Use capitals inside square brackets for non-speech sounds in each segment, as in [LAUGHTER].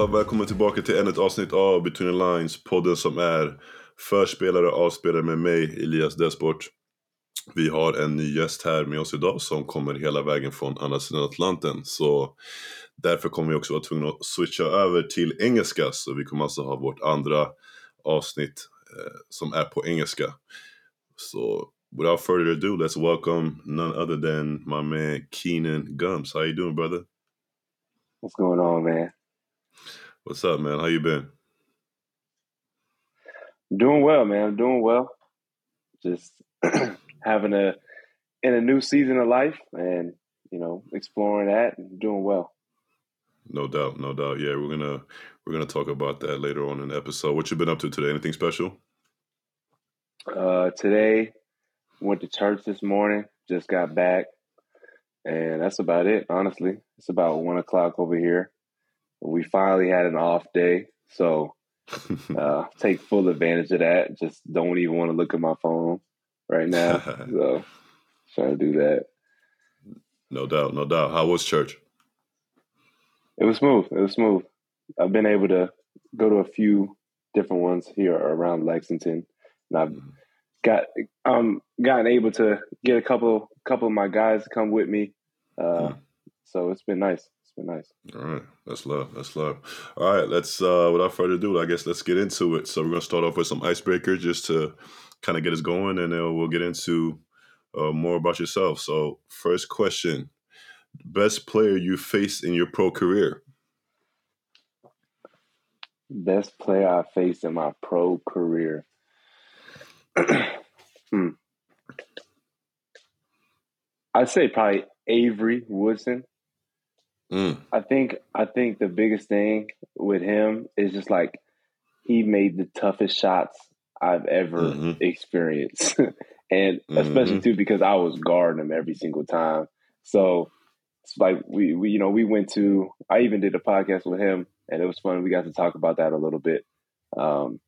Allihopa, välkommen tillbaka till ännu ett avsnitt av Between the Lines, podden som är förspelare och avspelare med mig, Elias Desport. Vi har en ny gäst här med oss idag som kommer hela vägen från andra sidan Atlanten. Så därför kommer vi också vara tvungna att switcha över till engelska. Så vi kommer alltså ha vårt andra avsnitt eh, som är på engelska. Så without further ado, let's welcome none other than my man Keenan Gums. How you doing, brother? What's going on, man? What's up, man? How you been? Doing well, man. Doing well. Just [CLEARS THROAT] having a in a new season of life, and you know, exploring that and doing well. No doubt, no doubt. Yeah, we're gonna we're gonna talk about that later on in the episode. What you been up to today? Anything special? Uh, today, went to church this morning. Just got back, and that's about it. Honestly, it's about one o'clock over here. We finally had an off day, so [LAUGHS] uh, take full advantage of that. Just don't even want to look at my phone right now. [LAUGHS] so trying to do that. No doubt, no doubt. How was church? It was smooth. It was smooth. I've been able to go to a few different ones here around Lexington, and I've Mhm. got um gotten able to get a couple couple of my guys to come with me. Uh, Mm. So it's been nice. It's been nice. All right, that's love. That's love. All right, let's. uh Without further ado, I guess let's get into it. So we're gonna start off with some icebreakers just to kind of get us going, and then we'll get into uh, more about yourself. So first question: Best player you faced in your pro career? Best player I faced in my pro career. [CLEARS THROAT] hmm. I'd say probably Avery Woodson. Mm, I think I think the biggest thing with him is just like he made the toughest shots I've ever Mhm. experienced, [LAUGHS] and especially Mhm. too because I was guarding him every single time. So it's like we, we you know we went to I even did a podcast with him, and it was fun. We got to talk about that a little bit. Um,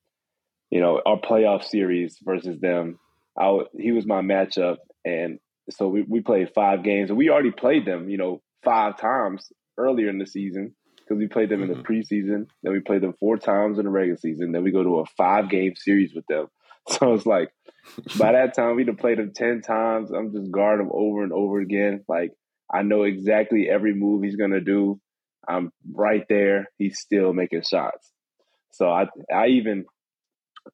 you know, our playoff series versus them. I he was my matchup, and so we, we played five games, and we already played them. You know, five times earlier in the season because we played them in Mhm. the preseason. Then we played them four times in the regular season. Then we go to a five game series with them. [LAUGHS] So it's like by that time we'd have played them ten times. I'm just guarding him over and over again. Like I know exactly every move he's gonna do. I'm right there. He's still making shots. So I I even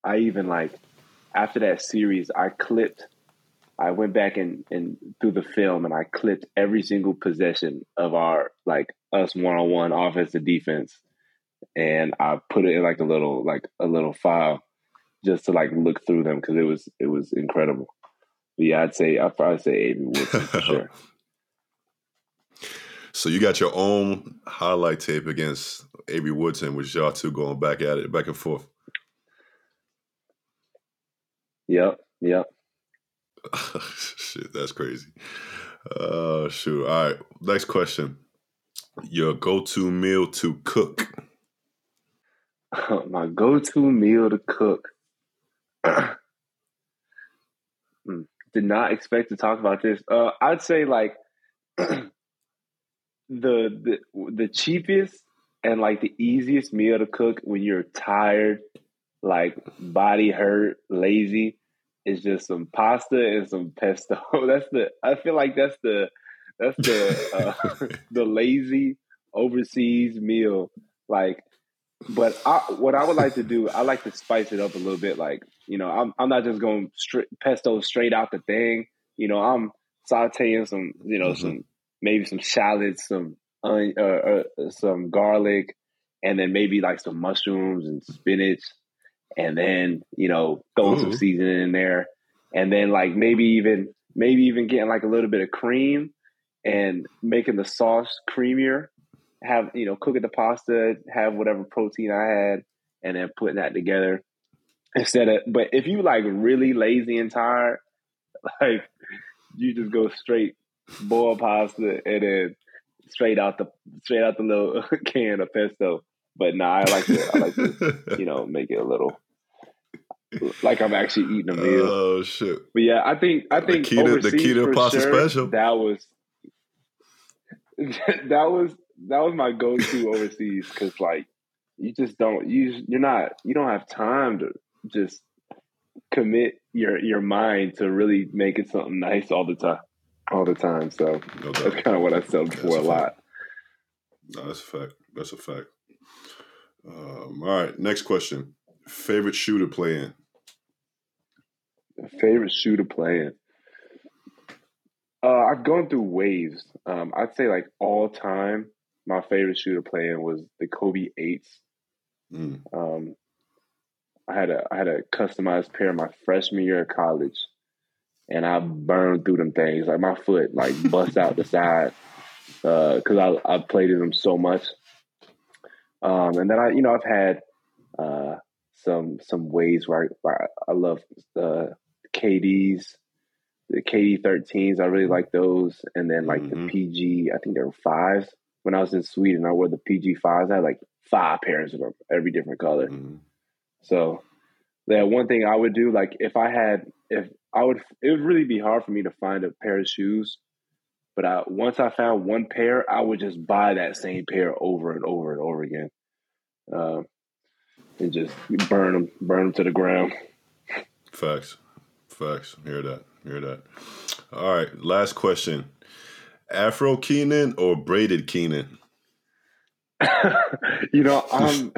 I even like after that series I clipped I went back and, and through the film and I clipped every single possession of our like us one on one offense to defense and I put it in like a little like a little file just to like look through them because it was it was incredible. But yeah, I'd say I'd probably say Avery Woodson for [LAUGHS] sure. So you got your own highlight tape against Avery Woodson, which y'all two going back at it, back and forth. Yep, yep. [LAUGHS] Shit, that's crazy. Uh, shoot. All right. Next question. Your go-to meal to cook. [LAUGHS] My go-to meal to cook. [CLEARS THROAT] Hmm. Did not expect to talk about this. Uh, I'd say like [CLEARS THROAT] the the the cheapest and like the easiest meal to cook when you're tired, like body hurt, lazy, is just some pasta and some pesto. [LAUGHS] That's the. I feel like that's the that's the uh, [LAUGHS] the lazy overseas meal. Like, but I, what I would like to do, I like to spice it up a little bit. Like, you know, I'm I'm not just going straight pesto straight out the thing. You know, I'm sautéing some, you know, Mhm. some maybe some shallots, some onion, uh, uh, some garlic, and then maybe like some mushrooms and spinach, and then you know throwing some seasoning in there, and then like maybe even maybe even getting like a little bit of cream and making the sauce creamier. Have you know cooking the pasta, have whatever protein I had, and then putting that together instead of. But if you like really lazy and tired, [LAUGHS] like you just go straight boil pasta and then straight out the straight out the little [LAUGHS] can of pesto. But nah, I like to I like to you know make it a little like I'm actually eating a meal. Oh shit. But yeah, I think I think the key to for pasta sure, special. That was [LAUGHS] that was that was my go to overseas because like you just don't you you're not you don't have time to just commit your your mind to really make it something nice all the time all the time. So no that's kind of what I before a, a lot. No, that's a fact. That's a fact. Um, all right, next question. Favorite shoe to play in? Favorite shoe to play in? Uh, I've gone through waves. Um, I'd say like all time, my favorite shoe to play in was the Kobe eights. Mm. Um, I had a I had a customized pair my freshman year of college, and I burned through them things. Like my foot like bust out the side because uh, I I played in them so much. Um, and then I you know I've had uh, some some ways where I, where I love the KDs, the KD 13s. I really like those, and then like mm-hmm. the PG. I think there were fives when I was in Sweden. I wore the PG fives. I had like five pairs of them, every different color. Mm-hmm. So yeah, one thing I would do, like if I had, if I would, it would really be hard for me to find a pair of shoes. But I, once I found one pair, I would just buy that same pair over and over and over again, uh, and just burn them, burn them to the ground. Facts, facts. Hear that? Hear that? All right, last question: Afro Keenan or braided Keenan? [LAUGHS] you know, I'm.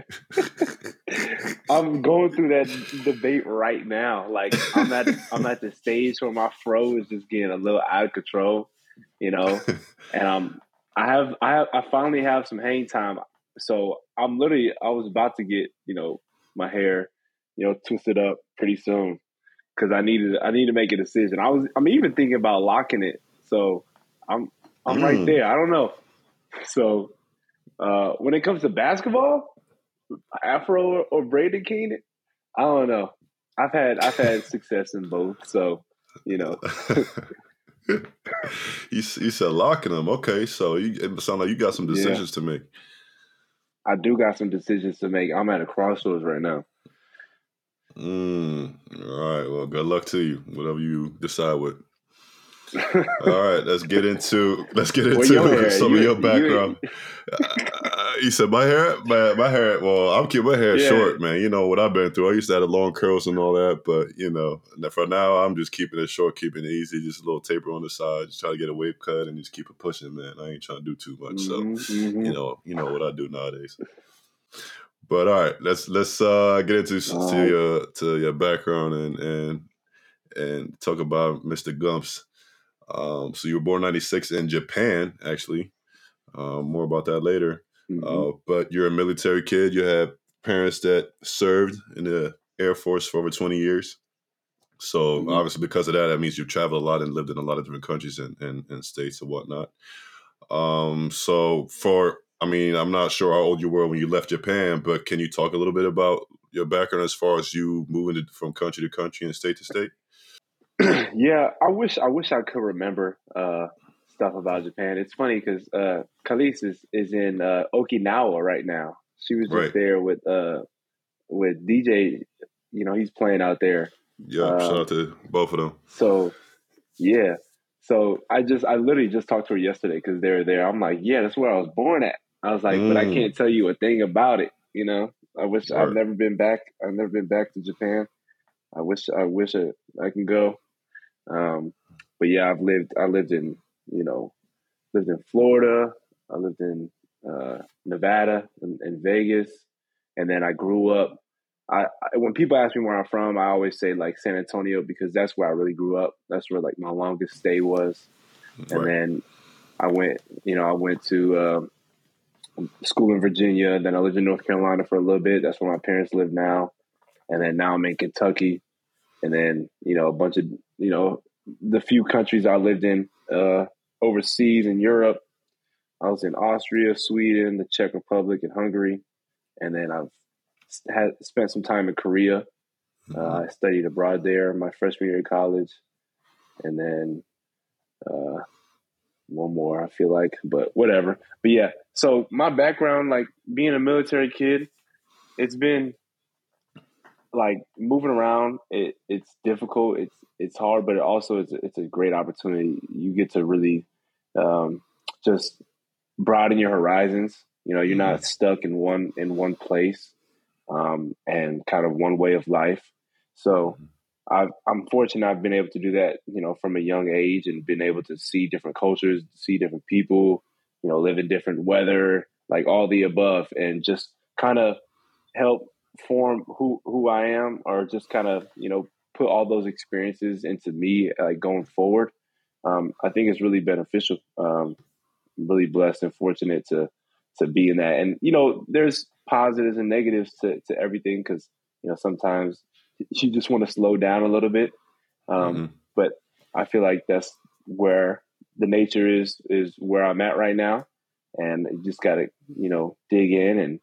[LAUGHS] I'm going through that debate right now. Like I'm at I'm at the stage where my fro is just getting a little out of control, you know. [LAUGHS] And um, I have I have I finally have some hang time. So I'm literally I was about to get you know my hair, you know, twisted up pretty soon because I needed I need to make a decision. I was I'm even thinking about locking it. So I'm I'm mm. right there. I don't know. So uh, when it comes to basketball, Afro or braided Keenan? I don't know. I've had I've had [LAUGHS] success in both, so you know. [LAUGHS] you you said locking them. Okay, so you it sound like you got some decisions yeah. to make. I do got some decisions to make. I'm at a crossroads right now. Mm, all right. Well, good luck to you. Whatever you decide with. [LAUGHS] all right, let's get into let's get into some you, of your background. You, you said my hair, my my hair. Well, I'm keeping my hair yeah. short, man. You know what I've been through. I used to have long curls and all that, but you know, for now, I'm just keeping it short, keeping it easy, just a little taper on the side, just try to get a wave cut and just keep it pushing, man. I ain't trying to do too much, so mm-hmm. you know, you know what I do nowadays. But all right, let's let's uh, get into to your to your background and and and talk about Mr. Gumbs. Um, so you were born '96 in Japan, actually. Uh, more about that later. Mm-hmm. Uh, but you're a military kid. You have parents that served in the Air Force for over 20 years. So mm-hmm. obviously, because of that, that means you've traveled a lot and lived in a lot of different countries and, and, and states and whatnot. Um, so for, I mean, I'm not sure how old you were when you left Japan, but can you talk a little bit about your background as far as you moving from country to country and state to state? [CLEARS THROAT] yeah, I wish I wish I could remember uh, stuff about Japan. It's funny because uh, Khalees is, is in uh, Okinawa right now. She was just right. there with uh, with DJ. You know, he's playing out there. Yeah, um, shout out to both of them. So, yeah. So I just I literally just talked to her yesterday because they were there. I'm like, yeah, that's where I was born at. I was like, mm. but I mm. can't tell you a thing about it. You know, I wish right. I've never been back. I've never been back to Japan. I wish I wish I, I can go. Um, but yeah, I've lived I lived in you know, lived in Florida. I lived in uh, Nevada and, and, Vegas, and then I grew up. I, I, when people ask me where I'm from, I always say like San Antonio because that's where I really grew up. That's where like my longest stay was, right. and then I went. You know, I went to uh, school in Virginia. Then I lived in North Carolina for a little bit. That's where my parents live now, and then now I'm in Kentucky, and then you know a bunch of you know the few countries I lived in uh, overseas in Europe. I was in Austria, Sweden, the Czech Republic, and Hungary, and then I've had spent some time in Korea. Uh, mm-hmm. I studied abroad there my freshman year of college, and then uh, one more I feel like, but whatever. But yeah, so my background, like being a military kid, it's been like moving around. It, it's difficult. It's it's hard, but it also it's it's a great opportunity. You get to really um, just broaden your horizons. You know, you're not mm-hmm. stuck in one in one place um, and kind of one way of life. So i am fortunate I've been able to do that, you know, from a young age and been able to see different cultures, see different people, you know, live in different weather, like all the above, and just kind of help form who who I am, or just kind of you know put all those experiences into me, like going forward. Um, I think it's really beneficial. Um, really blessed and fortunate to to be in that, and you know, there's positives and negatives to to everything because you know sometimes you just want to slow down a little bit. Um, mm-hmm. But I feel like that's where the nature is is where I'm at right now, and you just got to you know dig in and,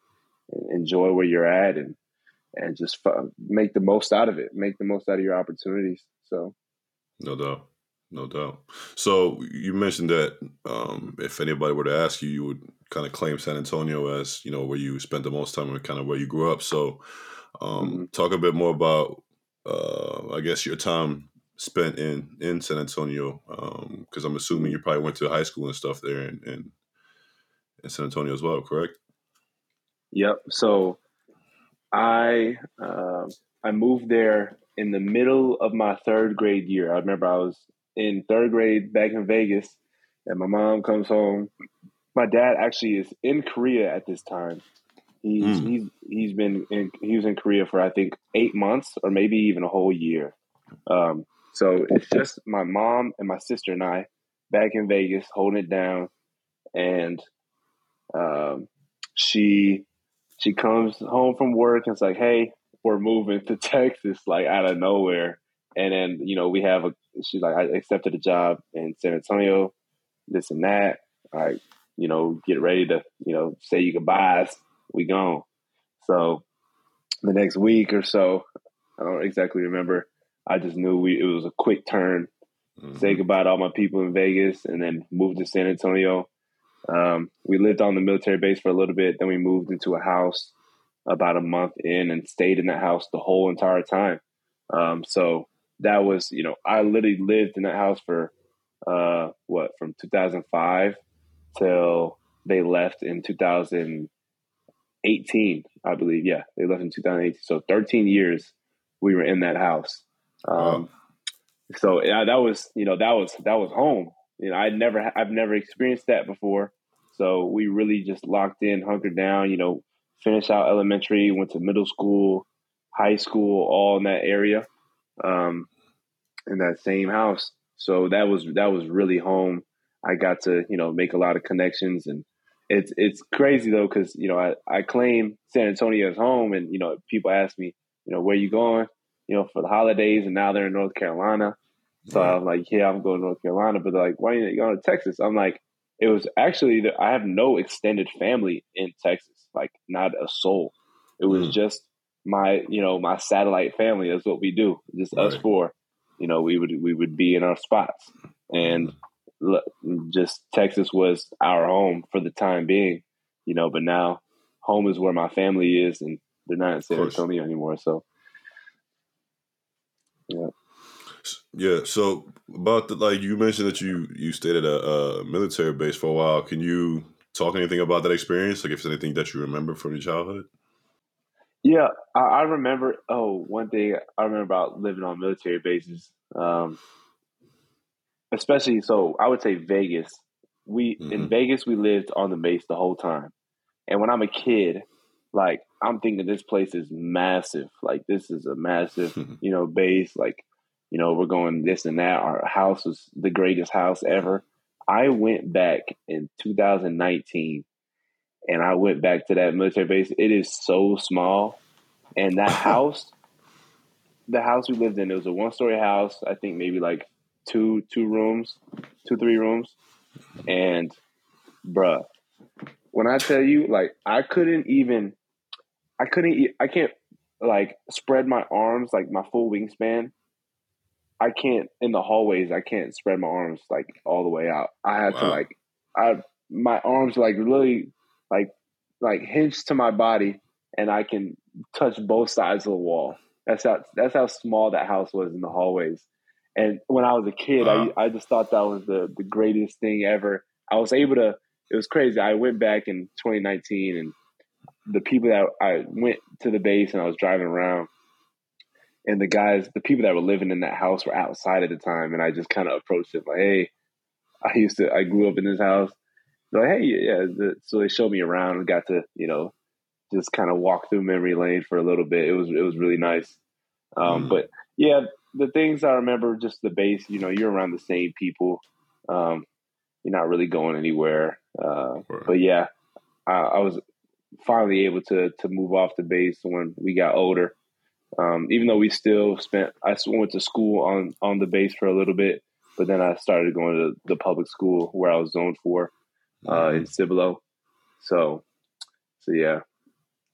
and, enjoy where you're at and and just f- make the most out of it. Make the most out of your opportunities. So, no doubt. No doubt. So you mentioned that um, if anybody were to ask you, you would kind of claim San Antonio as you know where you spent the most time and kind of where you grew up. So um, mm-hmm. talk a bit more about, uh, I guess, your time spent in in San Antonio, because um, I'm assuming you probably went to high school and stuff there in, in, in San Antonio as well, correct? Yep. So I uh, I moved there in the middle of my third grade year. I remember I was in third grade back in Vegas, and my mom comes home. My dad actually is in Korea at this time, He's mm. he's he's been in, he was in Korea for I think eight months or maybe even a whole year. Um, so it's just my mom and my sister and I back in Vegas holding it down, and um, she she comes home from work and it's like, hey, we're moving to [LAUGHS] Texas, like out of nowhere. And then you know we have a she's like, I accepted a job in San Antonio, this and that. I you know get ready to you know say you goodbyes we gone. So the next week or so, I don't exactly remember. I just knew we it was a quick turn. Mm-hmm. Say goodbye to all my people in Vegas, and then move to San Antonio. Um, we lived on the military base for a little bit. Then we moved into a house about a month in, and stayed in that house the whole entire time. Um, so that was, you know, I literally lived in that house for uh, what from 2005 till they left in 2018, I believe. Yeah, they left in 2018. So 13 years we were in that house. Um, wow. So yeah, that was you know that was that was home. You know, I never I've never experienced that before. So we really just locked in, hunkered down. You know, finished out elementary, went to middle school, high school, all in that area, um, in that same house. So that was that was really home. I got to you know make a lot of connections and it's it's crazy though because you know I, I claim San Antonio as home, and you know people ask me, you know, where you going, you know, for the holidays, and now they're in North Carolina. So I'm like, yeah, I'm going to North Carolina, but they're like, why are you going to Texas? I'm like, it was actually that I have no extended family in Texas, like not a soul. It was mm. just my, you know, my satellite family. That's what we do, just right. us four. You know, we would we would be in our spots, and just Texas was our home for the time being, you know. But now, home is where my family is, and they're not in San Antonio anymore. So, yeah, yeah. So about the like you mentioned that you you stayed at a, a military base for a while. Can you talk anything about that experience? Like, if there's anything that you remember from your childhood? Yeah, I, I remember. Oh, one thing I remember about living on military bases. Um, especially so I would say Vegas. We mm-hmm. in Vegas we lived on the base the whole time. And when I'm a kid, like I'm thinking this place is massive. Like this is a massive, [LAUGHS] you know, base. Like, you know, we're going this and that. Our house was the greatest house ever. I went back in 2019 and I went back to that military base. It is so small. And that [LAUGHS] house, the house we lived in, it was a one story house. I think maybe like two two rooms, two three rooms, and bruh, when I tell you, like I couldn't even, I couldn't, I can't like spread my arms like my full wingspan. I can't in the hallways. I can't spread my arms like all the way out. I had wow. to like, I my arms like really like like hinged to my body, and I can touch both sides of the wall. That's how that's how small that house was in the hallways. And when I was a kid, I, I just thought that was the, the greatest thing ever. I was able to it was crazy. I went back in 2019, and the people that I went to the base and I was driving around, and the guys, the people that were living in that house were outside at the time, and I just kind of approached them like, "Hey, I used to, I grew up in this house." They're like, "Hey, yeah." So they showed me around and got to, you know, just kind of walk through memory lane for a little bit. It was it was really nice. Um, mm. But yeah, the things I remember, just the base. You know, you're around the same people. Um, you're not really going anywhere. Uh, right. But yeah, I, I, was finally able to to move off the base when we got older. Um, even though we still spent, I went to school on on the base for a little bit, but then I started going to the public school where I was zoned for uh, mm-hmm. in Cibolo. So, so yeah,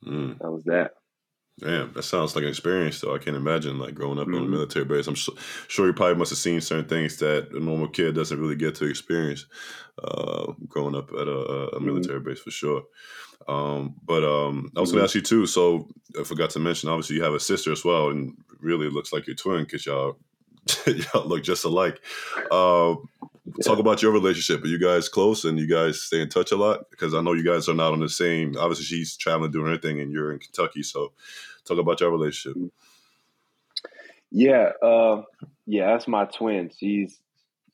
mm. that was that. Damn, that sounds like an experience though. I can't imagine like growing up mm-hmm. on a military base. I'm sure you probably must have seen certain things that a normal kid doesn't really get to experience uh, growing up at a, a mm-hmm. military mm-hmm. base for sure. Um, but um, I was mm-hmm. going to ask you too. So I forgot to mention, obviously you have a sister as well, and really looks like your twin because y'all [LAUGHS] y'all look just alike. Uh, talk about your relationship. Are you guys close and you guys stay in touch a lot? Because I know you guys are not on the same. Obviously, she's traveling doing her thing, and you're in Kentucky. So, talk about your relationship. Yeah, uh, yeah, that's my twin. She's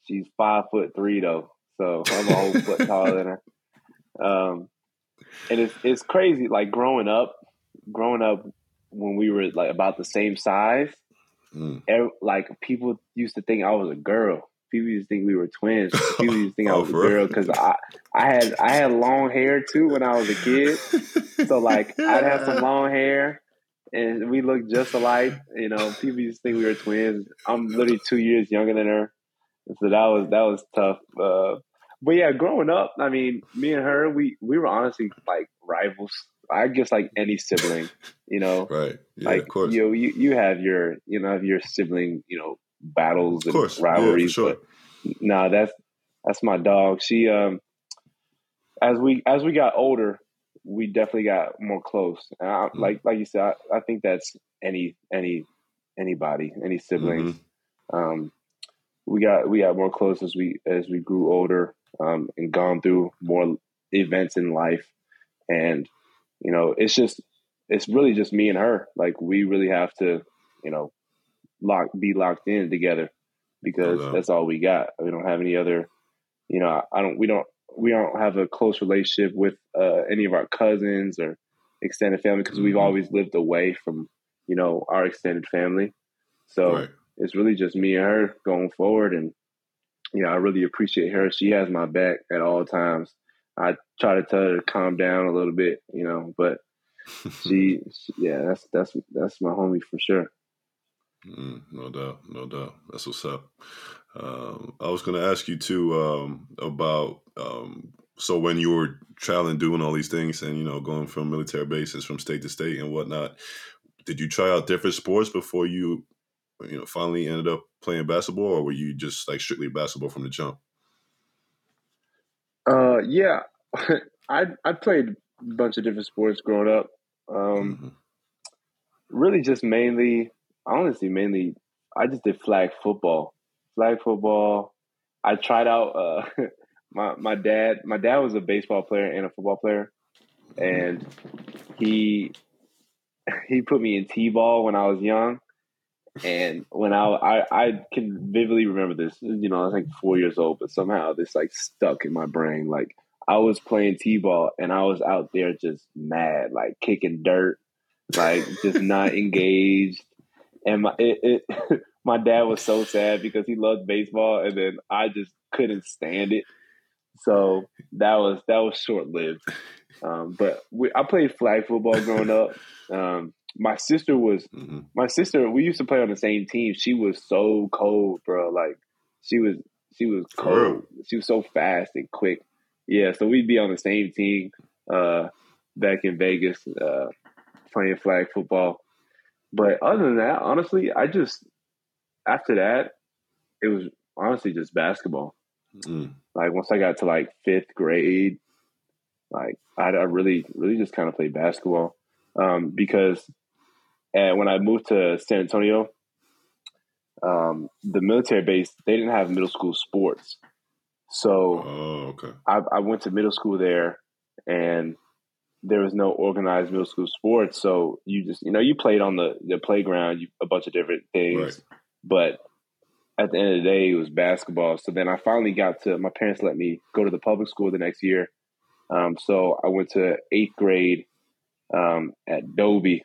she's five foot three though, so I'm a whole foot taller than her. Um, and it's it's crazy. Like growing up, growing up when we were like about the same size, mm. every, like people used to think I was a girl people used to think we were twins. People used to think [LAUGHS] I oh, was a girl because I I had I had long hair too when I was a kid. So like I'd have some long hair and we looked just alike. You know, people used to think we were twins. I'm literally two years younger than her. So that was that was tough. Uh, but yeah, growing up, I mean, me and her, we we were honestly like rivals. I guess like any sibling, you know, right? Yeah, like you know, you you have your you know have your sibling, you know, battles and rivalries. Yeah, sure. But nah, that's that's my dog. She um as we as we got older, we definitely got more close. And I, mm-hmm. like like you said, I, I, think that's any any anybody, any siblings. Mm-hmm. Um, we got we got more close as we as we grew older um, and gone through more events in life, and you know, it's just it's really just me and her. Like we really have to, you know, lock be locked in together because that's all we got. We don't have any other, you know, I don't we don't we don't have a close relationship with uh, any of our cousins or extended family because mm-hmm. we've always lived away from you know our extended family. So right. it's really just me and her going forward, and you know, I really appreciate her. She has my back at all times. I try to tell her to calm down a little bit, you know, but [LAUGHS] she, she yeah, that's that's that's my homie for sure. Mm, no doubt, no doubt. That's what's up. Um, I was going to ask you too um, about um, so when you were traveling, doing all these things, and you know, going from military bases from state to state and whatnot. Did you try out different sports before you, you know, finally ended up playing basketball, or were you just like strictly basketball from the jump? Uh, yeah, [LAUGHS] I I played a bunch of different sports growing up. Um, mm-hmm. Really, just mainly honestly mainly I just did flag football. Flag football. I tried out uh, [LAUGHS] my my dad my dad was a baseball player and a football player and he [LAUGHS] he put me in T-ball when I was young. And when I, I I can vividly remember this, you know, I was like four years old, but somehow this like stuck in my brain. Like I was playing T-ball and I was out there just mad, like kicking dirt, like just not [LAUGHS] engaged and my it, it [LAUGHS] my dad was so sad because he loved baseball, and then I just couldn't stand it. So that was that was short lived. Um, but we, I played flag football growing up. Um, my sister was mm-hmm. my sister. We used to play on the same team. She was so cold, bro. Like she was she was cold. She was so fast and quick. Yeah, so we'd be on the same team uh, back in Vegas uh, playing flag football. But other than that, honestly, I just after that, it was honestly just basketball. Mm. Like once I got to like fifth grade, like I, I really, really just kind of played basketball um, because and when I moved to San Antonio, um, the military base they didn't have middle school sports, So Oh, okay. I, I went to middle school there, and there was no organized middle school sports. So you just you know you played on the the playground, you, a bunch of different things, Right. but at the end of the day, it was basketball. So then I finally got to my parents let me go to the public school the next year. Um, so I went to eighth grade um, at Dobie,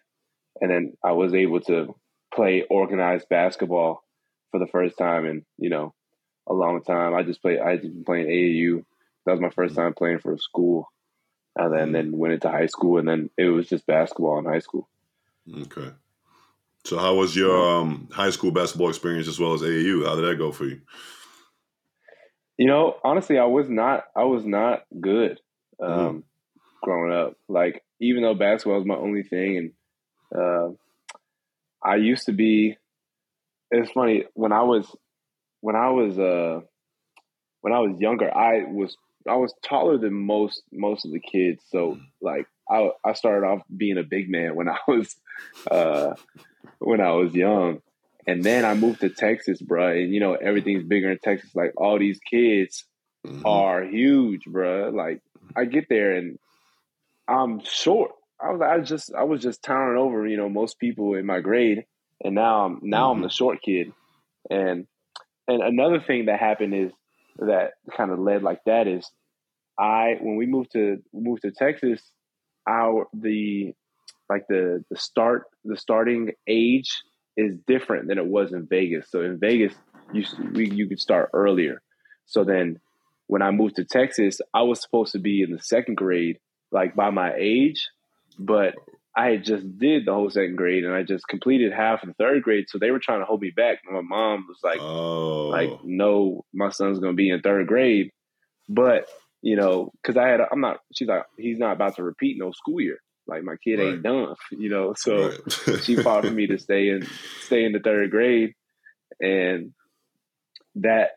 and then I was able to play organized basketball for the first time in you know a long time. I just played. I just been playing AAU. That was my first time playing for a school, and then then went into high school, and then it was just basketball in high school. Okay. So how was your um, high school basketball experience as well as AAU? How did that go for you? You know, honestly, I was not. I was not good um, growing up. Like, even though basketball was my only thing, and uh, I used to be. It's funny when I was when I was uh, when I was younger. I was I was taller than most most of the kids. So like I I started off being a big man when I was uh, when I was young. And then I moved to Texas, bruh, and you know everything's bigger in Texas. Like all these kids Mhm. are huge, bruh. Like I get there and I'm short. I was I just I was just towering over, you know, most people in my grade, and now I'm now I'm the short kid. And and another thing that happened is that kind of led like that is I when we moved to moved to Texas, our the like the the start the starting age is different than it was in Vegas. So in Vegas, you we, you could start earlier. So then when I moved to Texas, I was supposed to be in the second grade, like by my age, but I had just did the whole second grade and I just completed half of the third grade. So they were trying to hold me back. And my mom was like, oh, like, no, my son's going to be in third grade. But, you know, cause I had, I'm not, she's like, he's not about to repeat no school year. Like my kid ain't done, you know? So right. she fought for me to stay in, stay in the third grade. And that,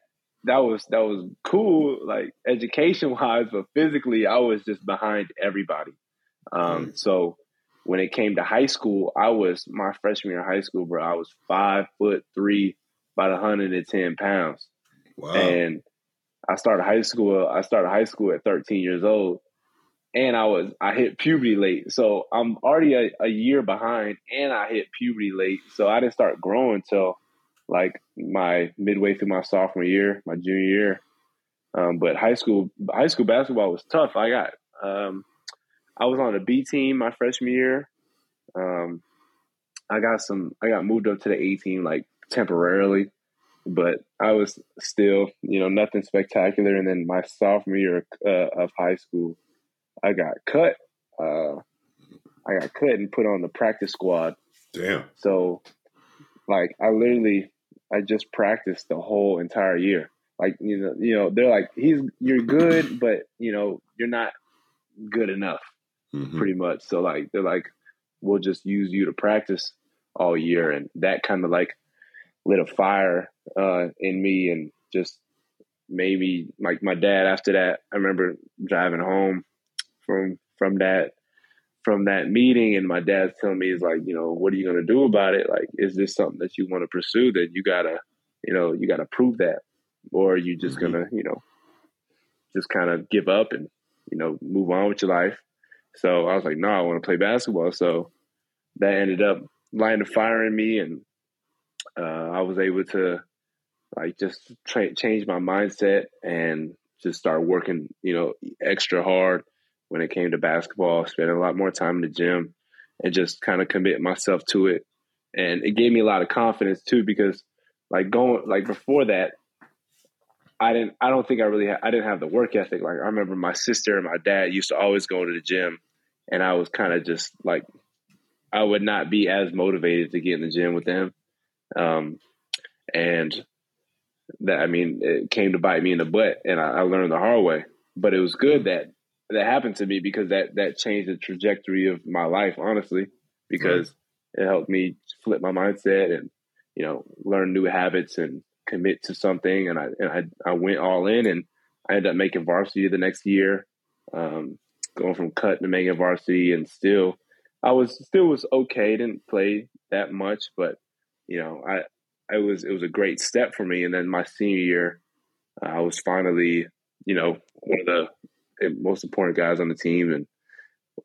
that was, that was cool, like education wise, but physically I was just behind everybody. Um, Right. so when it came to high school, I was my freshman year of high school, bro. I was five foot three, about 110 pounds. wow. And I started high school. I started high school at 13 years old, and I was I hit puberty late. So I'm already a, a year behind, and I hit puberty late. So I didn't start growing till like my midway through my sophomore year, my junior year. Um, but high school high school basketball was tough. I got um, I was on a B team my freshman year. Um, I got some. I got moved up to the A team like temporarily, but I was still, you know, nothing spectacular. And then my sophomore year uh, of high school, I got cut. Uh, I got cut and put on the practice squad. Damn. So, like, I literally, I just practiced the whole entire year. Like, you know, you know, they're like, he's, you're good, but you know, you're not good enough Mhm. pretty much. So like they're like, we'll just use you to practice all year, and that kind of like lit a fire uh, in me, and just maybe like my dad. After that, I remember driving home from from that from that meeting, and my dad's telling me, "Is like, you know, what are you gonna do about it? Like, is this something that you want to pursue? that you gotta, you know, you gotta prove that, or are you just Mhm. gonna, you know, just kind of give up and you know move on with your life." So I was like, no, I want to play basketball. So that ended up lighting a fire in me, and uh, I was able to like just tra- change my mindset and just start working, you know, extra hard when it came to basketball. Spending a lot more time in the gym, and just kind of commit myself to it. And it gave me a lot of confidence too, because like going like before that, I didn't. I don't think I really. Ha- I didn't have the work ethic. Like I remember my sister and my dad used to always go to the gym, and I was kind of just like, I would not be as motivated to get in the gym with them. Um, and that I mean, it came to bite me in the butt, and I, I learned the hard way. But it was good that that happened to me because that that changed the trajectory of my life. Honestly, because it helped me flip my mindset and you know learn new habits and commit to something and I and I, I went all in and I ended up making varsity the next year um, going from cut to making varsity and still I was still was okay didn't play that much but you know I it was it was a great step for me and then my senior year uh, I was finally you know, one of the most important guys on the team, and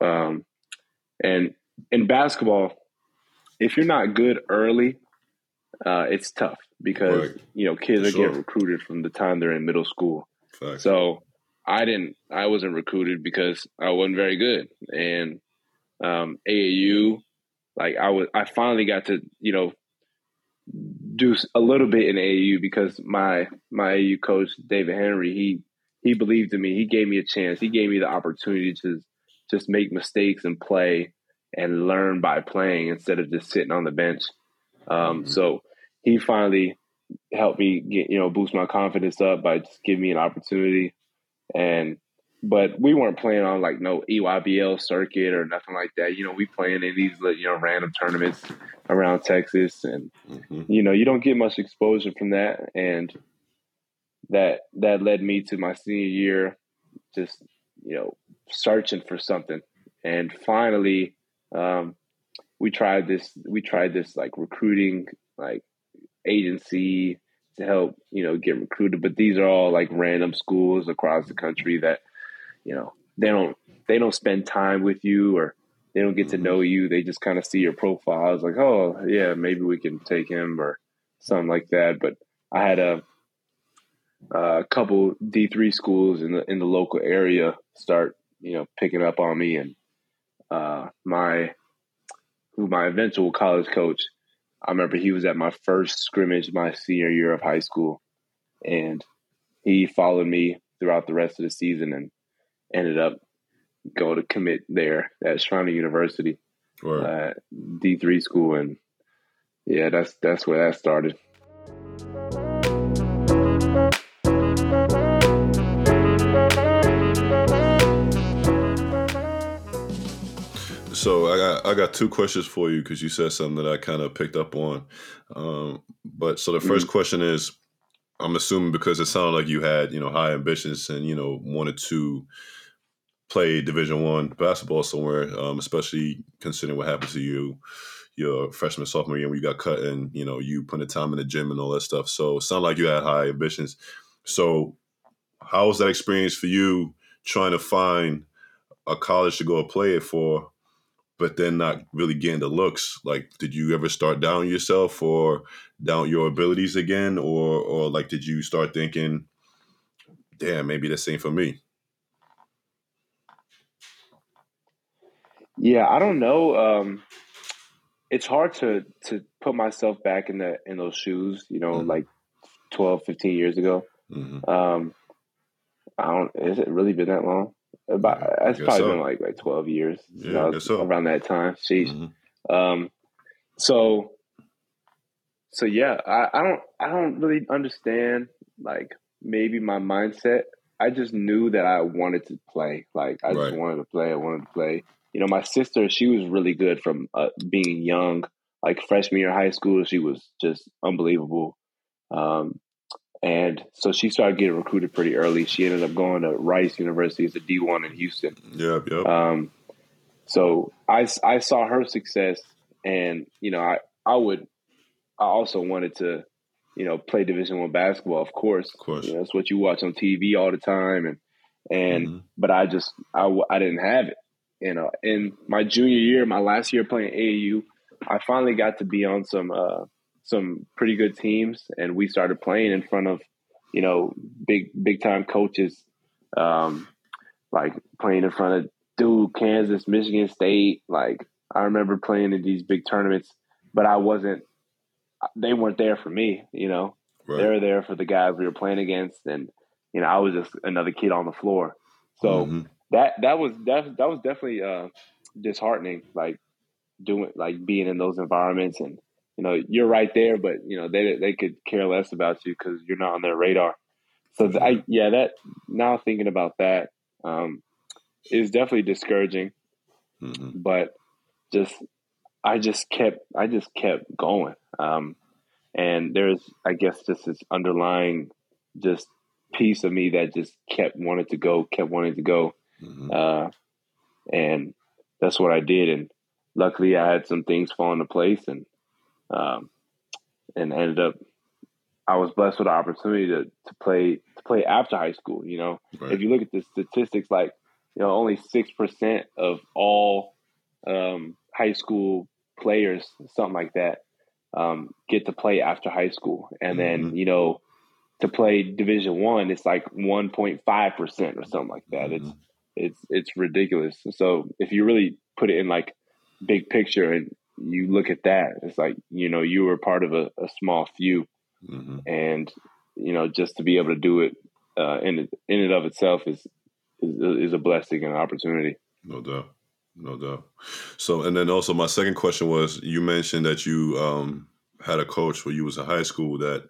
um, and in basketball, if you're not good early, uh, it's tough because right. you know kids For are sure. getting recruited from the time they're in middle school. Fact. So I didn't, I wasn't recruited because I wasn't very good, and um, AAU, like I was, I finally got to you know do a little bit in AAU because my my AAU coach David Henry he he believed in me. He gave me a chance. He gave me the opportunity to just make mistakes and play and learn by playing instead of just sitting on the bench. Um, mm-hmm. So he finally helped me get you know boost my confidence up by just giving me an opportunity. And but we weren't playing on like no EYBL circuit or nothing like that. You know, we playing in these you know random tournaments around Texas, and mm-hmm. you know you don't get much exposure from that, and that that led me to my senior year, just you know searching for something, and finally um, we tried this. We tried this like recruiting like agency to help you know get recruited, but these are all like random schools across the country that you know they don't they don't spend time with you or they don't get to mm-hmm. know you. They just kind of see your profile. It's like, oh yeah, maybe we can take him or something like that. But I had a a couple D three schools in the in the local area start you know picking up on me, and uh, my who my eventual college coach. I remember he was at my first scrimmage my senior year of high school, and he followed me throughout the rest of the season and ended up going to commit there at Schreiner University, uh, D three school, and yeah, that's that's where that started. So I got I got two questions for you because you said something that I kind of picked up on. Um, but so the 1st mm-hmm. question is, I'm assuming because it sounded like you had you know high ambitions and you know wanted to play Division One basketball somewhere, um, especially considering what happened to you your freshman sophomore year when you got cut and you know you put the time in the gym and all that stuff. So it sounded like you had high ambitions. So how was that experience for you trying to find a college to go play it for but then not really getting the looks. Like, did you ever start down yourself or doubt your abilities again, or or like did you start thinking, damn, maybe this ain't for me? Yeah, I don't know. Um, it's hard to to put myself back in the in those shoes. You know, mm-hmm. like 12, 15 years ago. Mm-hmm. Um, I don't. Has it really been that long? About it's probably so. been like like twelve years. Yeah, so. around that time. Sheesh. Mm-hmm. Um, so so yeah, I, I don't I don't really understand like maybe my mindset. I just knew that I wanted to play. Like I right. just wanted to play. I wanted to play. You know, my sister, she was really good from uh, being young. Like freshman year of high school, she was just unbelievable. Um, and so she started getting recruited pretty early. She ended up going to Rice University as a D1 in Houston. Yep, yep. Um, so I, I saw her success, and you know, I, I would, I also wanted to, you know, play Division One basketball. Of course, of course, you know, that's what you watch on TV all the time, and and mm-hmm. but I just I, I didn't have it. You know, in my junior year, my last year playing AAU, I finally got to be on some uh, some pretty good teams, and we started playing in front of you know big big time coaches, um, like playing in front of Duke, Kansas, Michigan State. Like I remember playing in these big tournaments, but I wasn't. They weren't there for me, you know. Right. They were there for the guys we were playing against, and you know I was just another kid on the floor. So mm-hmm. that that was that that was definitely uh, disheartening. Like doing like being in those environments and you know you're right there, but you know they they could care less about you because you're not on their radar. So I yeah that now thinking about that um, is definitely discouraging, mm-hmm. but just I just kept I just kept going, um, and there's I guess just this underlying just piece of me that just kept wanting to go, kept wanting to go, mm-hmm. uh, and that's what I did. And luckily, I had some things fall into place, and um, and ended up I was blessed with the opportunity to to play to play after high school. You know, Right. if you look at the statistics, like you know, only six percent of all um, high school players, something like that, um, get to play after high school, and then Mhm. you know, to play Division One, it's like one point five percent or something like that. It's Mhm. it's it's ridiculous. So if you really put it in like big picture and you look at that, it's like you know you were part of a, a small few, Mhm. and you know just to be able to do it uh, in in and of itself is is, is a blessing and an opportunity. No doubt. No doubt. So, and then also my second question was, you mentioned that you um, had a coach when you was in high school that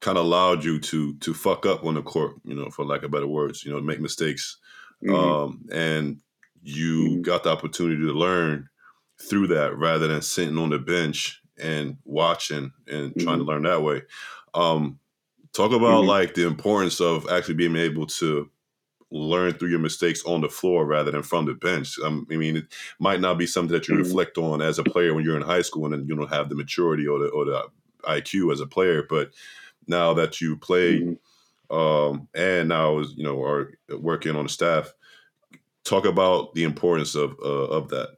kind of allowed you to to fuck up on the court, you know, for lack of better words, you know, make mistakes, Mhm. um, and you Mhm. got the opportunity to learn through that rather than sitting on the bench and watching and trying to Mhm. learn that way. Um, talk about Mhm. like the importance of actually being able to learn through your mistakes on the floor rather than from the bench. Um, I mean, it might not be something that you Mhm. reflect on as a player when you're in high school and then you don't have the maturity or the or the IQ as a player, but now that you play Mhm. um, and now is you know are working on the staff, talk about the importance of uh, of that.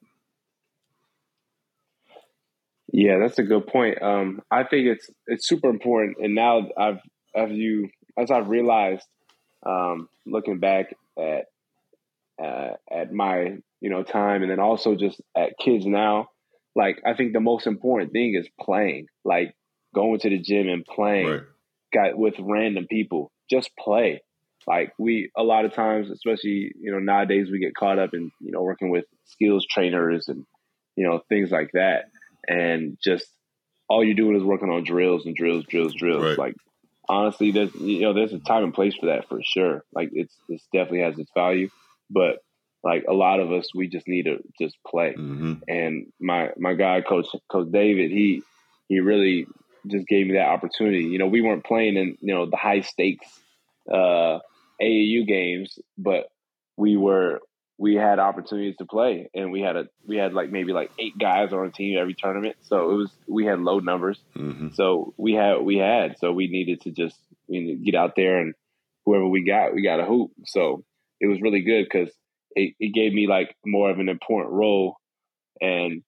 Yeah, that's a good point. Um, I think it's it's super important, and now I've as you as I've realized, um, looking back at uh, at my you know time, and then also just at kids now, like I think the most important thing is playing, like going to the gym and playing, Right. got with random people, just play. Like we a lot of times, especially you know nowadays, we get caught up in you know working with skills trainers and you know things like that, and just all you're doing is working on drills and drills, drills, drills. Right. Like honestly, there's you know there's a time and place for that for sure. Like it's it definitely has its value, but like a lot of us, we just need to just play. hmm And my my guy, coach Coach David, he he really just gave me that opportunity. You know, we weren't playing in you know the high stakes uh, AAU games, but we were we had opportunities to play, and we had a we had like maybe like eight guys on a team every tournament. So it was we had low numbers. hmm So we had we had so we needed to just we needed to get out there and whoever we got we got a hoop. So it was really good because it, it gave me like more of an important role, and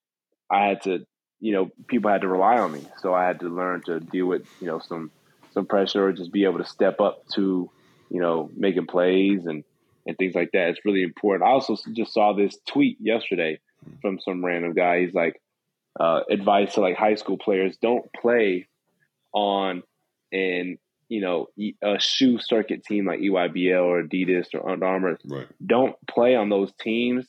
I had to you know people had to rely on me. So I had to learn to deal with you know some some pressure or just be able to step up to you know making plays and and things like that. It's really important. I also just saw this tweet yesterday from some random guy. He's like uh, advice to like high school players: don't play on an you know a shoe circuit team like EYBL or Adidas or Under Armour. Right. Don't play on those teams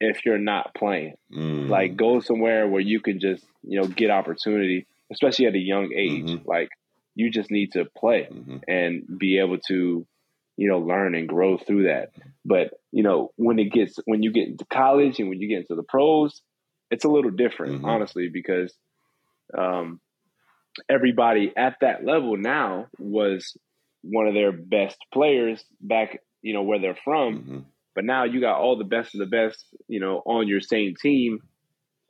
if you're not playing. Mm. Like go somewhere where you can just you know get opportunity, especially at a young age. Mhm. Like you just need to play hmm and be able to you know learn and grow through that. But you know when it gets when you get into college and when you get into the pros it's a little different Mhm. honestly because um everybody at that level now was one of their best players back you know where they're from. Hmm but now you got all the best of the best you know on your same team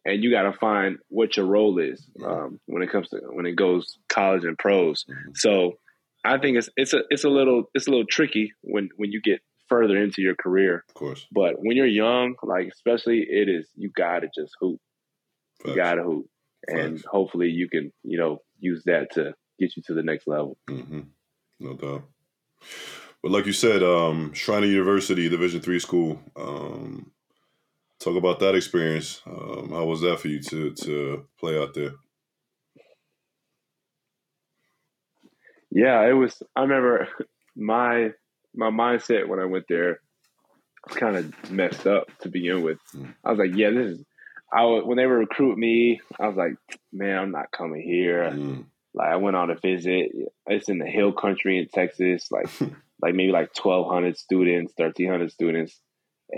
and you got to find what your role is um, when it comes to when it goes college and pros. Mhm. so I think it's it's a it's a little it's a little tricky when when you get further into your career. Of course. But when you're young, like especially, it is you gotta just hoop. You gotta hoop, and Facts. hopefully you can you know use that to get you to the next level. hmm No doubt. But like you said, um, Schreiner University, Division three school. Um, talk about that experience. Um, how was that for you to to play out there? Yeah, it was. I remember [LAUGHS] my my mindset when I went there was kind of messed up to begin with. Mm. I was like, yeah, this is. I was, when they were recruiting me, I was like, man, I'm not coming here. Mm, Like I went on a visit. It's in the hill country in Texas, like [LAUGHS] like maybe like twelve hundred students, thirteen hundred students.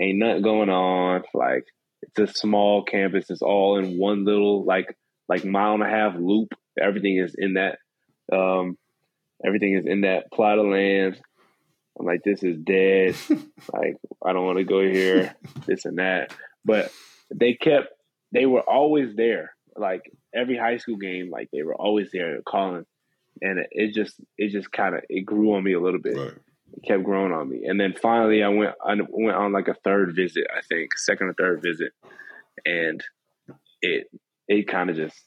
Ain't nothing going on. Like it's a small campus. It's all in one little like like mile and a half loop. Everything is in that. Um, everything is in that plot of land. I'm like, this is dead. [LAUGHS] like I don't want to go here. This and that. But they kept. They were always there. Like every high school game, like they were always there calling, and it, just it just kind of it grew on me a little bit. Right. It kept growing on me, and then finally I went I went on like a third visit, I think, second or third visit, and it it kind of just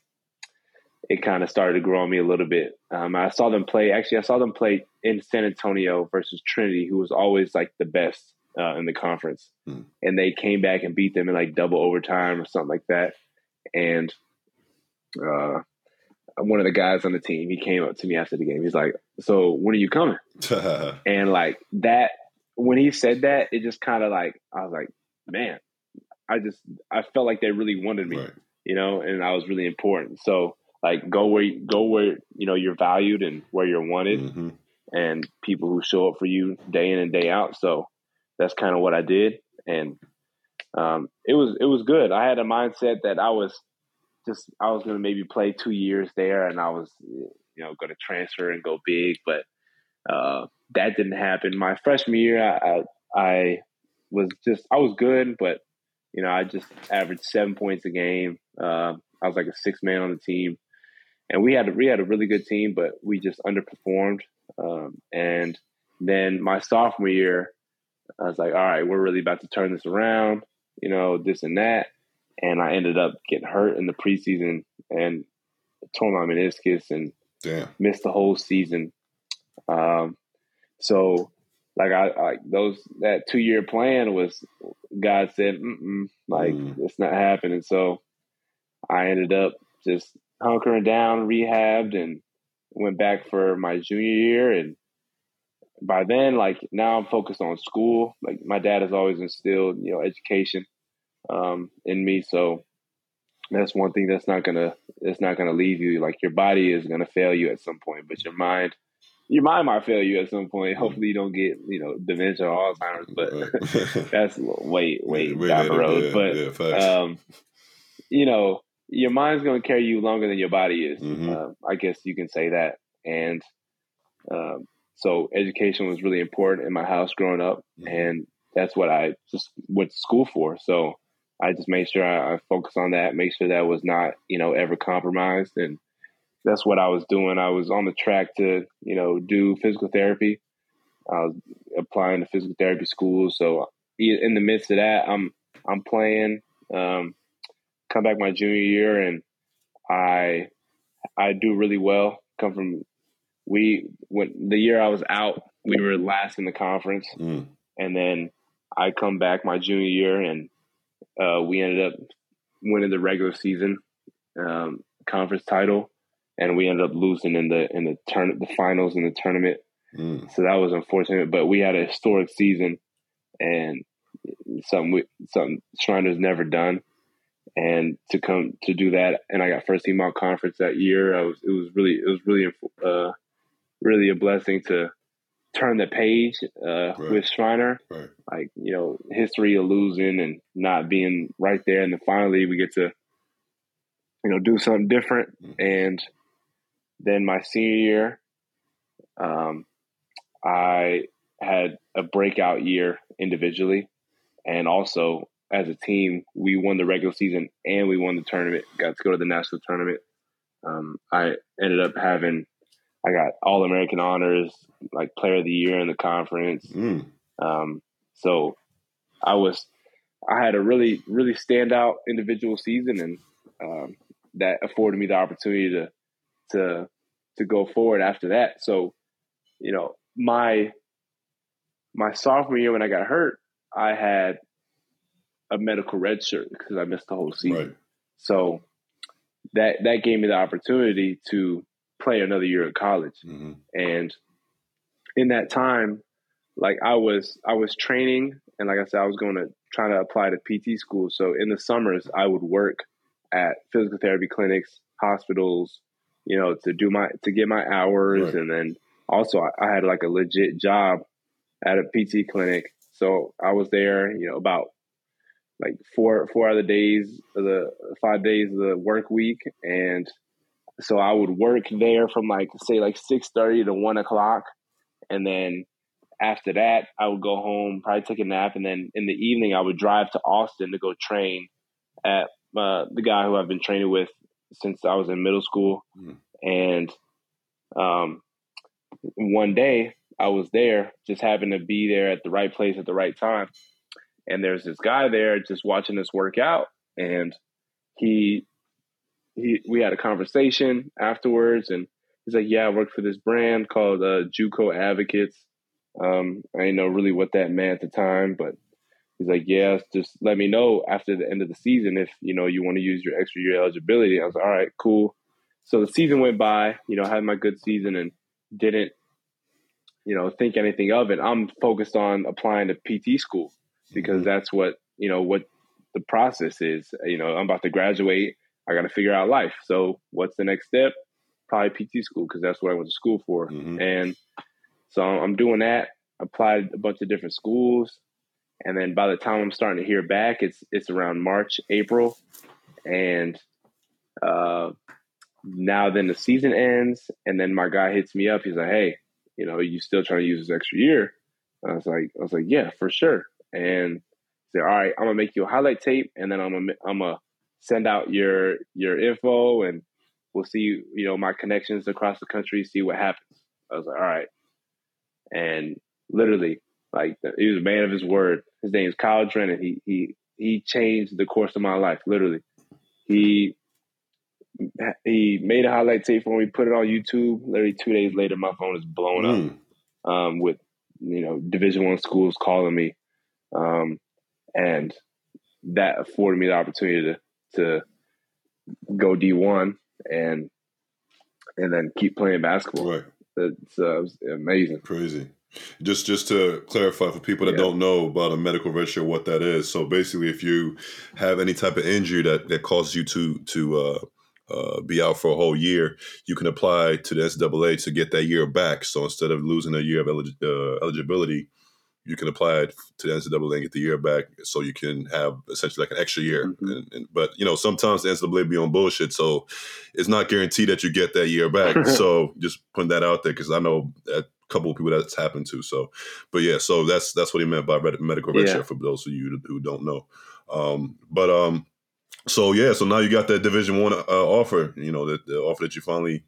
it kind of started to grow on me a little bit. Um, I saw them play. Actually, I saw them play in San Antonio versus Trinity, who was always like the best uh, in the conference, Hmm. and they came back and beat them in like double overtime or something like that. And uh, one of the guys on the team, he came up to me after the game. He's like, "So when are you coming?" [LAUGHS] And like that, when he said that, it just kind of like I was like, "Man, I just I felt like they really wanted me." right. you know, and I was really important. So like go where go where you know you're valued and where you're wanted, hmm and people who show up for you day in and day out. So that's kind of what I did, and um, it was it was good. I had a mindset that I was just I was going to maybe play two years there, and I was you know going to transfer and go big, but uh, that didn't happen. My freshman year, I, I I was just I was good, but you know I just averaged seven points a game. Uh, I was like a six man on the team, and we had a, we had a really good team, but we just underperformed. Um, and then my sophomore year, I was like, all right, we're really about to turn this around, you know, this and that. And I ended up getting hurt in the preseason and tore my meniscus and Damn. missed the whole season. Um, so like I, I those that two year plan was God said, Mm-mm, like Mm. it's not happening. So I ended up just hunkering down, rehabbed, and went back for my junior year. And by then, like now, I'm focused on school. Like my dad has always instilled, you know, education um, in me. So that's one thing that's not gonna that's not gonna leave you. Like your body is gonna fail you at some point, but your mind. Your mind might fail you at some point. [LAUGHS] Hopefully, you don't get you know dementia or Alzheimer's, but [LAUGHS] that's way way Way down the road. yeah, but yeah, um, you know, your mind's going to carry you longer than your body is. Mhm. Uh, I guess you can say that. And um, so, education was really important in my house growing up, Mhm. and that's what I just went to school for. So I just made sure I, I focused on that, make sure that was not you know ever compromised, and that's what I was doing. I was on the track to you know do physical therapy. I was applying to physical therapy schools. So in the midst of that, I'm I'm playing. Um, come back my junior year, and I I do really well. Come from we when the year I was out, we were last in the conference, Mm. and then I come back my junior year, and uh, we ended up winning the regular season um, conference title, and we ended up losing in the in the turn the finals in the tournament. Mm. So that was unfortunate, but we had a historic season and something we, something Schreiner's never done. And to come to do that, and I got first team all conference that year. I was it was really it was really uh, really a blessing to turn the page uh, Right. with schreiner Right. Like you know, history of losing and not being right there, and then finally we get to you know do something different. Mhm. And then my senior year, um, I had a breakout year individually, and also as a team, we won the regular season and we won the tournament. Got to go to the national tournament. Um, I ended up having, I got All American honors, like Player of the Year in the conference. Mm. Um, so I was, I had a really, really standout individual season, and um, that afforded me the opportunity to, to, to go forward after that. So, you know, my, my sophomore year when I got hurt, I had a medical red shirt because I missed the whole season. Right. So that that gave me the opportunity to play another year at college. hmm And in that time, like I was I was training and like I said, I was going to try to apply to PT school. So in the summers I would work at physical therapy clinics, hospitals, you know, to do my to get my hours Right. and then also I, I had like a legit job at a PT clinic. So I was there, you know, about like four four other days of the five days of the work week and so I would work there from like say like six thirty to one o'clock and then after that I would go home, probably take a nap and then in the evening I would drive to Austin to go train at uh, the guy who I've been training with since I was in middle school Mm. and um, one day I was there, just happened to be there at the right place at the right time. And there's this guy there just watching us work out. And he, he, we had a conversation afterwards. And he's like, Yeah, I work for this brand called uh, Juco Advocates. Um, I didn't know really what that meant at the time, but he's like, Yeah, just let me know after the end of the season if, you know, you want to use your extra year eligibility. I was like, All right, cool. So the season went by, you know, had my good season and didn't you know think anything of it i'm focused on applying to pt school because that's what you know what the process is. You know i'm about to graduate. I got to figure out life. So what's the next step? Probably pt school because that's what i went to school for. Mm-hmm. and so i'm doing that. Applied a bunch of different schools. And then by the time i'm starting to hear back it's it's around march april. And uh now then the season ends and then my guy hits me up. He's like hey you know, you still trying to use this extra year? And I was like, I was like, yeah, for sure. And say, all right, I'm gonna make you a highlight tape, and then I'm gonna I'm gonna send out your your info, and we'll see you know my connections across the country, see what happens. I was like, all right, and literally, like he was a man of his word. His name is Kyle Drennan. He he he changed the course of my life. Literally, he he made a highlight tape for me, put it on YouTube. Literally two days later, my phone is blown mm. up um, with you know Division One schools calling me, um, and that afforded me the opportunity to to go D one and and then keep playing basketball. Right. It's uh, amazing. Crazy. Just just to clarify for people that yeah. don't know about a medical red what that is. So basically, if you have any type of injury that that causes you to to uh, uh, be out for a whole year, you can apply to the NCAA to get that year back. So instead of losing a year of elig- uh, eligibility, you can apply to the NCAA and get the year back, so you can have essentially like an extra year. Mm-hmm. And, and, but you know, sometimes the NCAA be on bullshit, so it's not guaranteed that you get that year back. [LAUGHS] so just putting that out there because I know a couple of people that's happened to. So, but yeah, so that's that's what he meant by medical red yeah. for those of you who don't know. Um, but um, so yeah, so now you got that Division One uh, offer. You know, the, the offer that you finally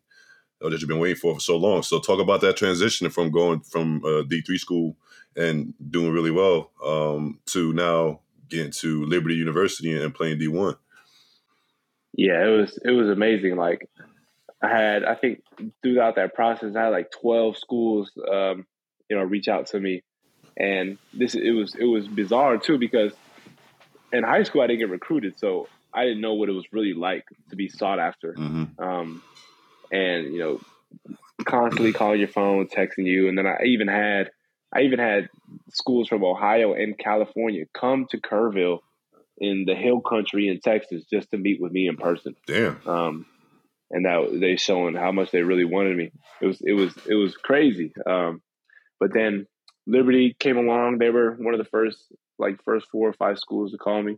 that you've been waiting for for so long. So talk about that transition from going from uh, D three school and doing really well um, to now getting to Liberty University and playing D one. Yeah, it was it was amazing. Like I had, I think throughout that process, I had like twelve schools, um, you know, reach out to me, and this it was it was bizarre too because in high school I didn't get recruited, so I didn't know what it was really like to be sought after. Mm-hmm. Um, and you know, constantly calling your phone, texting you, and then I even had I even had schools from Ohio and California come to Kerrville in the Hill Country in Texas just to meet with me in person. Damn. Um, and that they showing how much they really wanted me. It was it was it was crazy. Um, but then Liberty came along. They were one of the first like first four or five schools to call me,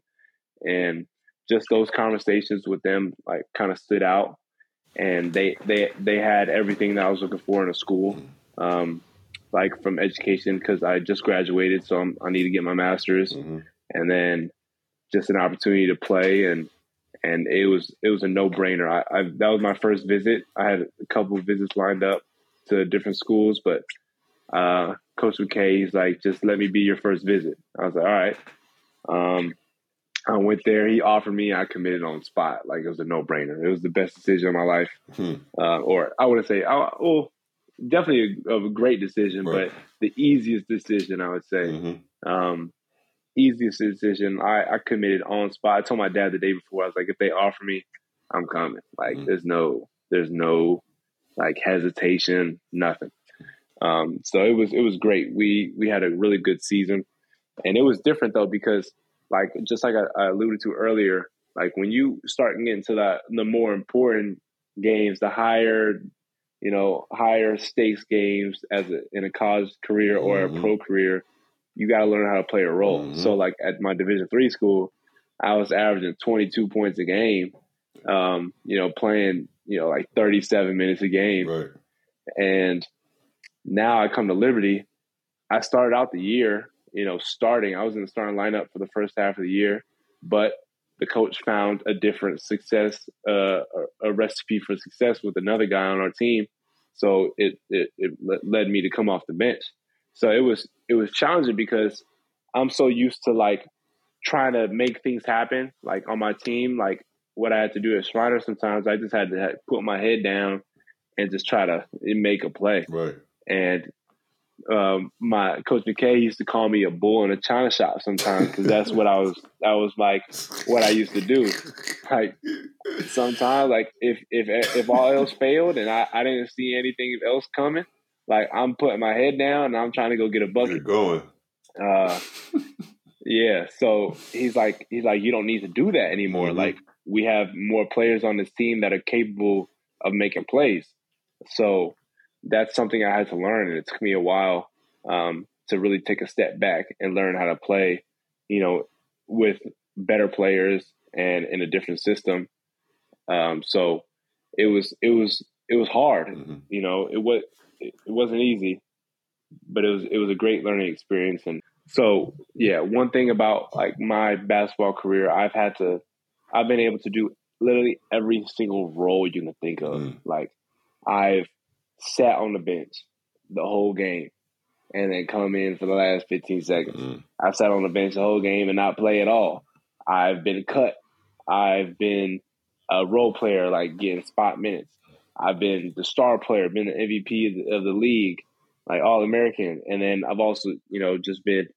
and just those conversations with them like kind of stood out and they they they had everything that I was looking for in a school um, like from education because I just graduated so I'm, i need to get my master's mm-hmm. and then just an opportunity to play and and it was it was a no brainer I, I, that was my first visit I had a couple of visits lined up to different schools but uh, Coach McKay he's like just let me be your first visit I was like all right um, I went there. He offered me. I committed on spot. Like it was a no brainer. It was the best decision of my life. Hmm. Uh, or I wouldn't say. I, well, definitely a, a great decision, right. but the easiest decision I would say. Mm-hmm. Um, easiest decision. I, I committed on spot. I told my dad the day before. I was like, if they offer me, I'm coming. Like mm-hmm. there's no there's no like hesitation, nothing. Um, so it was it was great. We we had a really good season, and it was different though because like just like I, I alluded to earlier, like when you start getting to that the more important games, the higher you know higher stakes games as a, in a college career or mm-hmm. a pro career, you got to learn how to play a role. Mm-hmm. So like at my Division three school, I was averaging twenty two points a game. Um, you know, playing you know like thirty seven minutes a game, right. and now I come to Liberty. I started out the year you know, starting. I was in the starting lineup for the first half of the year, but the coach found a different success, uh, a recipe for success with another guy on our team, So it, it it led me to come off the bench. So it was it was challenging because I'm so used to like trying to make things happen, like on my team, like what I had to do as Schreiner. Sometimes I just had to put my head down and just try to make a play. Right. And um, my coach McKay used to call me a bull in a china shop sometimes because that's what I was. That was like what I used to do. Like sometimes, like if if if all else failed and I, I didn't see anything else coming, like I'm putting my head down and I'm trying to go get a bucket. You're going. Uh, yeah. So he's like, he's like, you don't need to do that anymore. Mm-hmm. Like we have more players on this team that are capable of making plays. So that's something I had to learn, and it took me a while um, to really take a step back and learn how to play, you know, with better players and in a different system. Um, so it was it was it was hard, mm-hmm. you know. It was it wasn't easy, but it was it was a great learning experience. And so yeah, one thing about like my basketball career, I've had to I've been able to do literally every single role you can think of. Mm. Like I've sat on the bench the whole game and then come in for the last 15 seconds. Mm. I've sat on the bench the whole game and not play at all. I've been cut. I've been a role player, like getting spot minutes. I've been the star player, been the MVP of the, of the league, like all American. And then I've also, you know, just been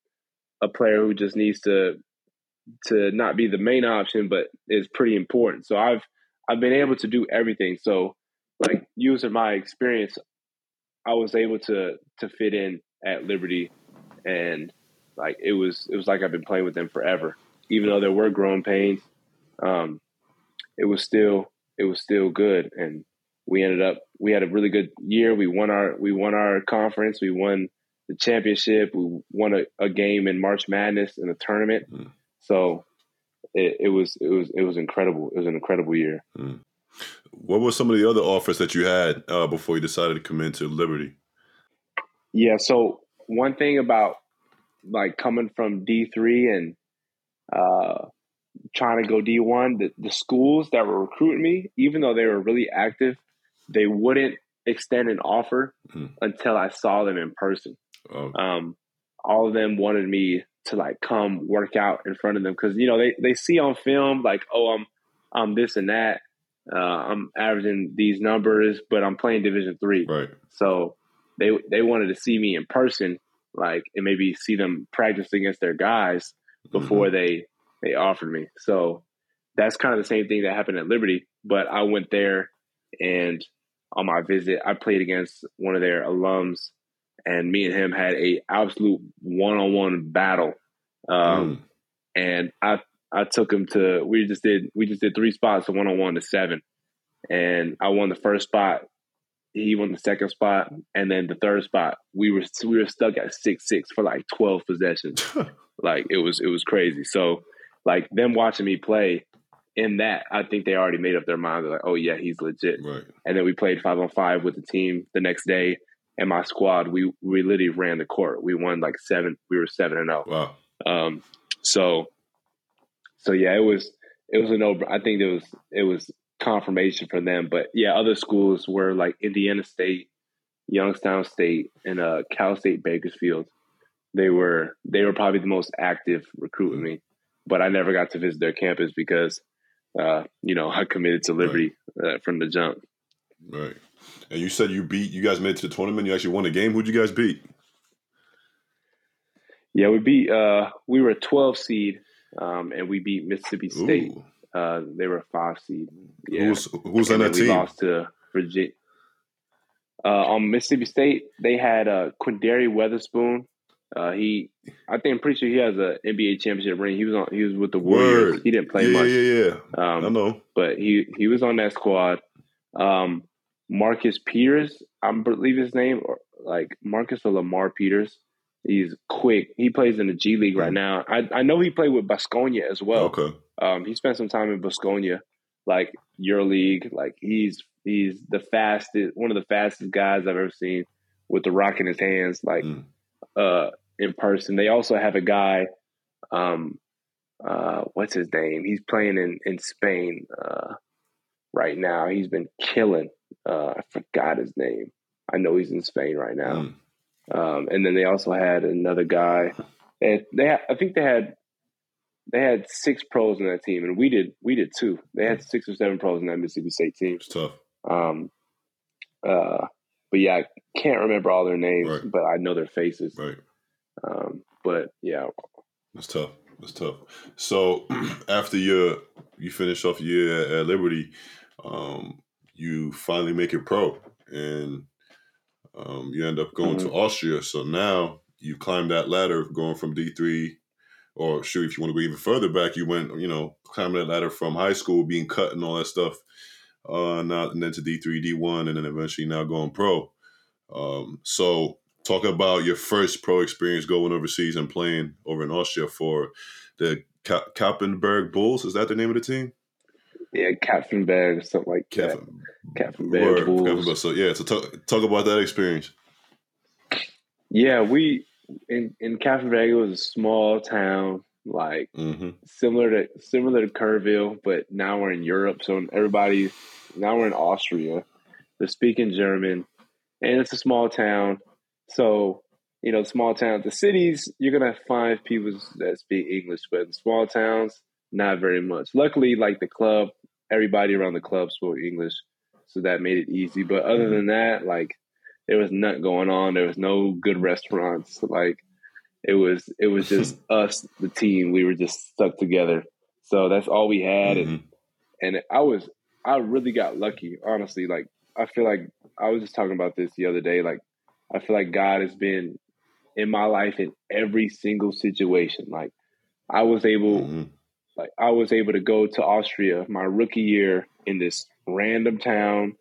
a player who just needs to to not be the main option, but is pretty important. So I've I've been able to do everything. So like using my experience, I was able to to fit in at Liberty, and like it was it was like I've been playing with them forever. Even though there were growing pains, um, it was still it was still good, and we ended up we had a really good year. We won our we won our conference. We won the championship. We won a, a game in March Madness in the tournament. Mm. So it, it, was it was it was incredible. It was an incredible year. Mm. What were some of the other offers that you had uh, before you decided to come into Liberty? Yeah, so one thing about like coming from D three and uh, trying to go D one, the, the schools that were recruiting me, even though they were really active, they wouldn't extend an offer mm. until I saw them in person. Oh. Um, all of them wanted me to like come work out in front of them because you know they, they see on film like oh I'm I'm this and that uh, I'm averaging these numbers, but I'm playing Division three. Right. So they they wanted to see me in person, like, and maybe see them practice against their guys before mm-hmm. they they offered me. So that's kind of the same thing that happened at Liberty. But I went there, and on my visit, I played against one of their alums, and me and him had a absolute one on one battle. Um, mm. And I I took him to we just did we just did three spots, one on one to seven, and I won the first spot. He won the second spot, and then the third spot we were we were stuck at six six for like twelve possessions. [LAUGHS] like it was it was crazy. So like them watching me play in that, I think they already made up their mind. They're like, oh yeah, he's legit. Right. And then we played five on five with the team the next day, and my squad we we literally ran the court. We won like seven. We were seven and zero. Oh. Wow. Um. So so yeah, it was it was a no. I think it was it was confirmation for them. But yeah, other schools were like Indiana State, Youngstown State, and uh, Cal State Bakersfield. They were they were probably the most active recruiting me, but I never got to visit their campus because uh, you know I committed to Liberty right. uh, from the jump. Right. And you said you beat you guys made it to the tournament. You actually won a game. Who'd you guys beat? Yeah, we beat. uh We were a twelve seed um, and we beat Mississippi State. Uh, they were a five seed. Yeah. Who's who's on that we team? lost to Virginia. Uh, on Mississippi State, they had uh, Quinndary Weatherspoon. Uh, he, I think, I'm pretty sure he has an NBA championship ring. He was on. He was with the Warriors. Word. He didn't play yeah, much. Yeah, yeah, yeah. Um, I know. But he he was on that squad. Um, Marcus Peters, I believe his name, or like Marcus or Lamar Peters. He's quick. He plays in the G League right now. I, I know he played with Basconia as well. Okay. Um, he spent some time in Basconia, like your league. Like he's he's the fastest, one of the fastest guys I've ever seen with the rock in his hands, like mm. uh, in person. They also have a guy, um, uh, what's his name? He's playing in in Spain uh, right now. He's been killing. Uh, I forgot his name. I know he's in Spain right now. Mm. Um, and then they also had another guy. And they had, I think they had they had six pros in that team, and we did we did two. They had six or seven pros in that Mississippi State team. It's tough. Um, uh, but yeah, I can't remember all their names, right. but I know their faces. Right. Um, but yeah, that's tough. That's tough. So [CLEARS THROAT] after you you finish off your year at, at Liberty, um, you finally make it pro, and um, you end up going mm-hmm. to Austria. So now you climb that ladder, going from D three, or sure, if you want to go even further back, you went, you know, climbing that ladder from high school, being cut and all that stuff, uh, now and then to D three, D one, and then eventually now going pro. Um, so talk about your first pro experience going overseas and playing over in Austria for the Ka- Kapfenberg Bulls. Is that the name of the team? Yeah, Kapfenberg, something like Kapfen, that. Kapfenberg. So yeah, so talk talk about that experience. Yeah, we in in Kapfenberg it was a small town, like mm-hmm. similar to similar to Kerrville, but now we're in Europe. So everybody now we're in Austria. They're speaking German, and it's a small town. So you know, small towns, the cities, you're gonna find people that speak English, but in small towns, not very much. Luckily, like the club, everybody around the club spoke English, so that made it easy. But other than that, like there was nothing going on. There was no good restaurants. Like it was, it was just [LAUGHS] us, the team. We were just stuck together. So that's all we had, mm-hmm. and and I was, I really got lucky, honestly. Like I feel like I was just talking about this the other day. Like I feel like God has been in my life in every single situation. Like I was able, mm-hmm. Like I was able to go to Austria my rookie year in this random town,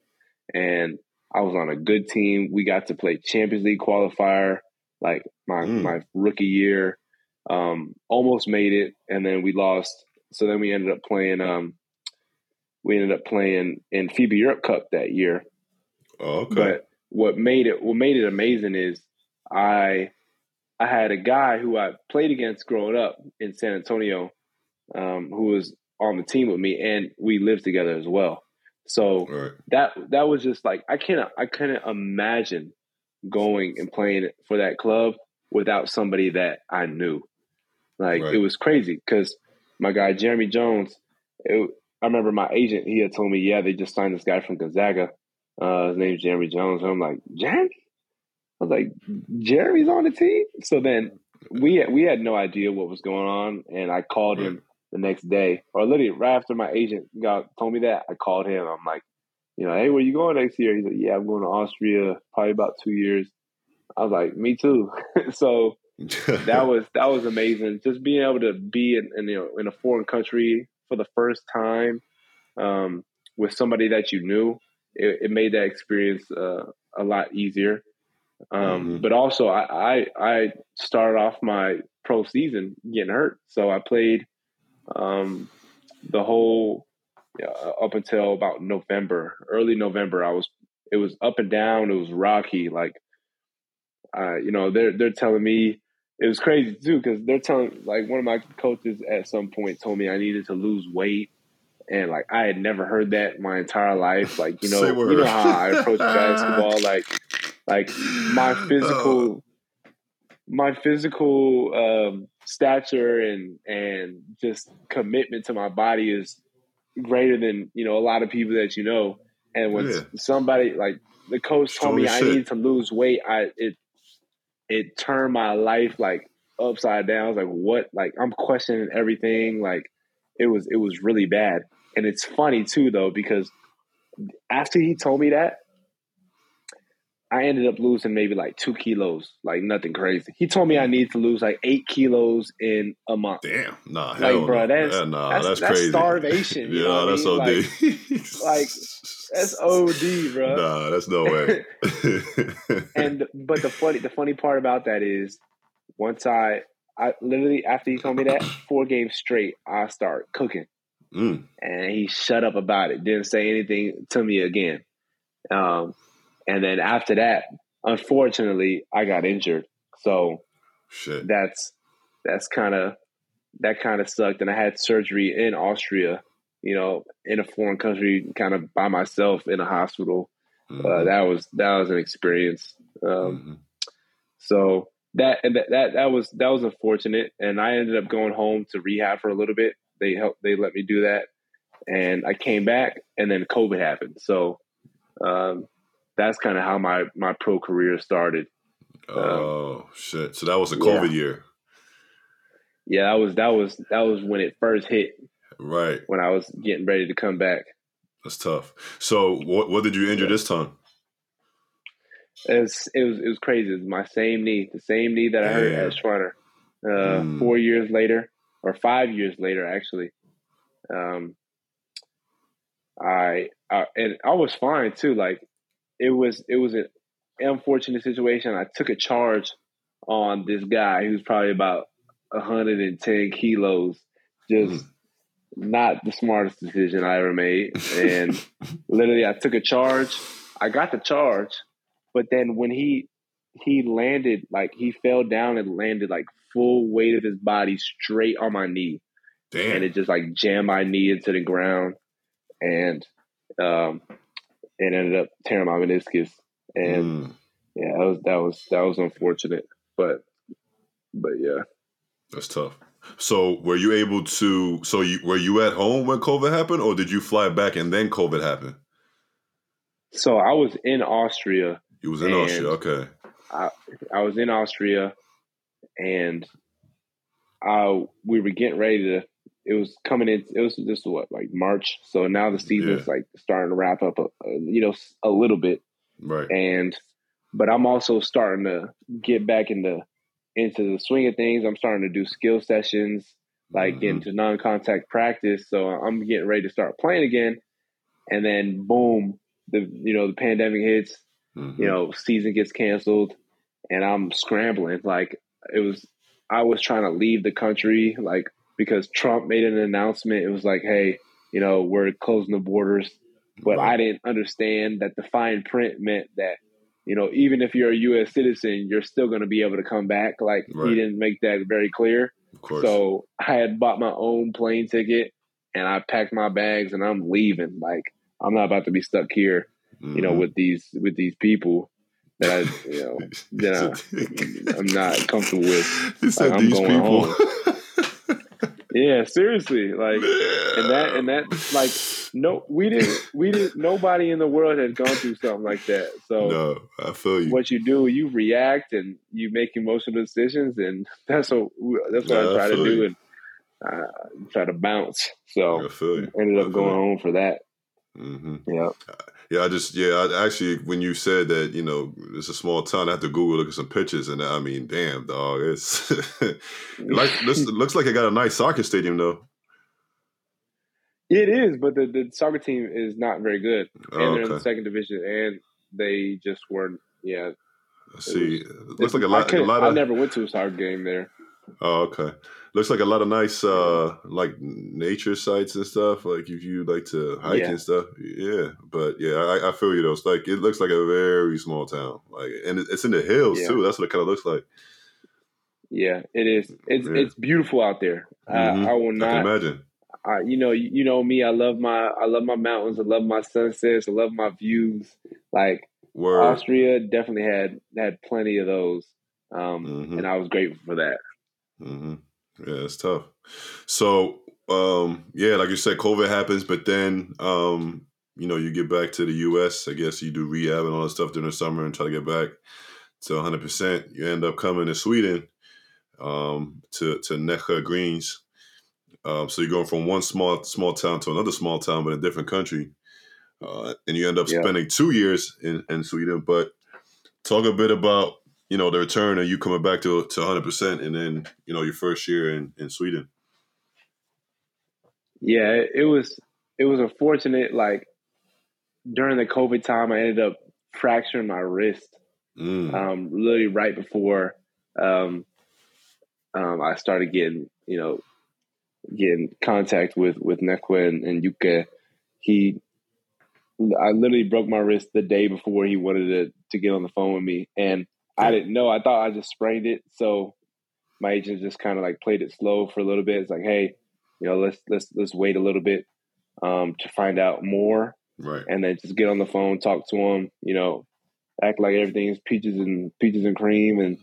and I was on a good team. We got to play Champions League qualifier, like my mm. my rookie year. Um, almost made it, and then we lost. So then we ended up playing. Um, we ended up playing in FIBA Europe Cup that year. Oh, okay. But what made it what made it amazing is I I had a guy who I played against growing up in San Antonio, um, who was on the team with me, and we lived together as well. So right. that that was just like I can't I couldn't imagine going and playing for that club without somebody that I knew. Like right. it was crazy because my guy Jeremy Jones. It, I remember my agent. He had told me, "Yeah, they just signed this guy from Gonzaga. Uh, his name's Jeremy Jones." And I'm like, "Jeremy." I was like, Jeremy's on the team. So then we had, we had no idea what was going on, and I called him the next day, or literally right after my agent got told me that. I called him. I'm like, you know, hey, where you going next year? He's like, yeah, I'm going to Austria, probably about two years. I was like, me too. [LAUGHS] so [LAUGHS] that was that was amazing. Just being able to be in, in you know in a foreign country for the first time um, with somebody that you knew, it, it made that experience uh, a lot easier. Um, mm-hmm. But also, I, I, I started off my pro season getting hurt, so I played um, the whole up until about November, early November. I was it was up and down. It was rocky. Like, uh, you know, they're they're telling me it was crazy too because they're telling like one of my coaches at some point told me I needed to lose weight and like I had never heard that my entire life. Like you [LAUGHS] know, you know how I approach [LAUGHS] basketball. Like like my physical, oh. my physical um, stature and and just commitment to my body is greater than you know a lot of people that you know. And when yeah. somebody like the coach told me I needed to lose weight, I it it turned my life like upside down. I was like, what? Like I'm questioning everything. Like it was it was really bad. And it's funny too though because after he told me that, I ended up losing maybe like two kilos, like nothing crazy. He told me I need to lose like eight kilos in a month. Damn, nah, hell like, bro, that's, yeah, nah, that's, that's, that's crazy. starvation. yeah, know that's OD. Like, like, that's OD, bro. Nah, that's no way. [LAUGHS] and but the funny, the funny part about that is, once I, I literally after he told me that four games straight, I start cooking, mm. and he shut up about it. Didn't say anything to me again. Um, and then after that, unfortunately, I got injured. So Shit. that's that's kind of that kind of sucked. And I had surgery in Austria, you know, in a foreign country, kind of by myself in a hospital. mm-hmm. uh, that was that was an experience. Um, mm-hmm. So that and that, that that was that was unfortunate, and I ended up going home to rehab for a little bit. They helped. They let me do that, and I came back, and then COVID happened. So um, that's kind of how my my pro career started. Oh um, shit! So that was a COVID yeah. year. Yeah, that was that was that was when it first hit. Right. When I was getting ready to come back. That's tough. So what what did you injure this time? It was it was it was crazy. It was my same knee, the same knee that I hurt at Schreiner. Uh, mm. Four years later, or five years later, actually. Um, I, I and I was fine too. Like it was it was an unfortunate situation. I took a charge on this guy who's probably about 110 kilos. Just mm. not the smartest decision I ever made. And [LAUGHS] literally, I took a charge. I got the charge, but then when he he landed, like he fell down and landed like full weight of his body straight on my knee. Damn. And it just like jammed my knee into the ground, and um, it ended up tearing my meniscus. And mm. yeah, that was that was that was unfortunate, but but yeah, that's tough. So were you able to? So you were you at home when COVID happened, or did you fly back and then COVID happened? So I was in Austria. You was in Austria, okay. I I was in Austria, and I we were getting ready to. It was coming in. It was just what like March. So now the season's yeah. like starting to wrap up. A, a, you know, a little bit. Right. And but I'm also starting to get back into into the swing of things. I'm starting to do skill sessions, like mm-hmm. into non-contact practice. So I'm getting ready to start playing again. And then boom, the you know the pandemic hits. Mm-hmm. You know, season gets canceled, and I'm scrambling. Like it was, I was trying to leave the country, like because Trump made an announcement. It was like, hey, you know, we're closing the borders. But right. I didn't understand that the fine print meant that you know, even if you're a U.S. citizen, you're still going to be able to come back. Like right. he didn't make that very clear. So I had bought my own plane ticket and I packed my bags and I'm leaving. Like I'm not about to be stuck here, mm-hmm. you know, mm-hmm. with these with these people that I, you know, [LAUGHS] that I, am not comfortable with. [LAUGHS] Like, I'm going people. home. [LAUGHS] Yeah, seriously, like, and that and that, like, no, we didn't, we didn't. Nobody in the world has gone through something like that. So, no, I feel you. What you do, you react and you make emotional decisions, and [LAUGHS] that's what that's what no, I try I to do, you. and uh, try to bounce. So, ended up going home for that. Mm-hmm. Yeah. Yeah, I just yeah, I actually when you said that, you know, it's a small town, I had to Google look at some pictures, and I mean, damn, dog, it's [LAUGHS] like [LAUGHS] this looks like it got a nice soccer stadium though. It is, but the, the soccer team is not very good, oh, and oh, okay. they're in the second division, and they just weren't. Yeah, I see. It, was, it looks like a lot. A lot of, I never went to a soccer game there. Oh, okay looks like a lot of nice uh like nature sites and stuff. Like if you like to hike yeah. and stuff, yeah. But yeah, I, I, feel you though. It's like it looks like a very small town. Like and it's in the hills yeah. too. That's what it kind of looks like. Yeah, it is. It's yeah. it's beautiful out there. Mm-hmm. I, I will not I imagine. I, you know, you, you know me. I love my I love my mountains. I love my sunsets. I love my views. Like Word. Austria definitely had had plenty of those, um, mm-hmm. and I was grateful for that. Mm-hmm. Yeah, it's tough. So, um, yeah, like you said, COVID happens, but then, um, you know, you get back to the U.S. I guess you do rehab and all that stuff during the summer and try to get back to 100. percent You end up coming to Sweden, um, to to Nässjö Greens. Um, so you're going from one small small town to another small town, but in a different country, uh, and you end up yeah. spending two years in, in Sweden. But talk a bit about you know the return and you coming back to to 100 percent and then you know your first year in in Sweden yeah it was it was unfortunate like during the covid time I ended up fracturing my wrist mm. um literally right before um um I started getting you know getting contact with with Nässjö and, and Jukka he I literally broke my wrist the day before he wanted to to get on the phone with me and I didn't know. I thought I just sprained it. So my agent just kind of like played it slow for a little bit. It's like, hey, you know, let's let's let's wait a little bit um, to find out more. Right. and then just get on the phone, talk to him, you know, act like everything's peaches and peaches and cream, and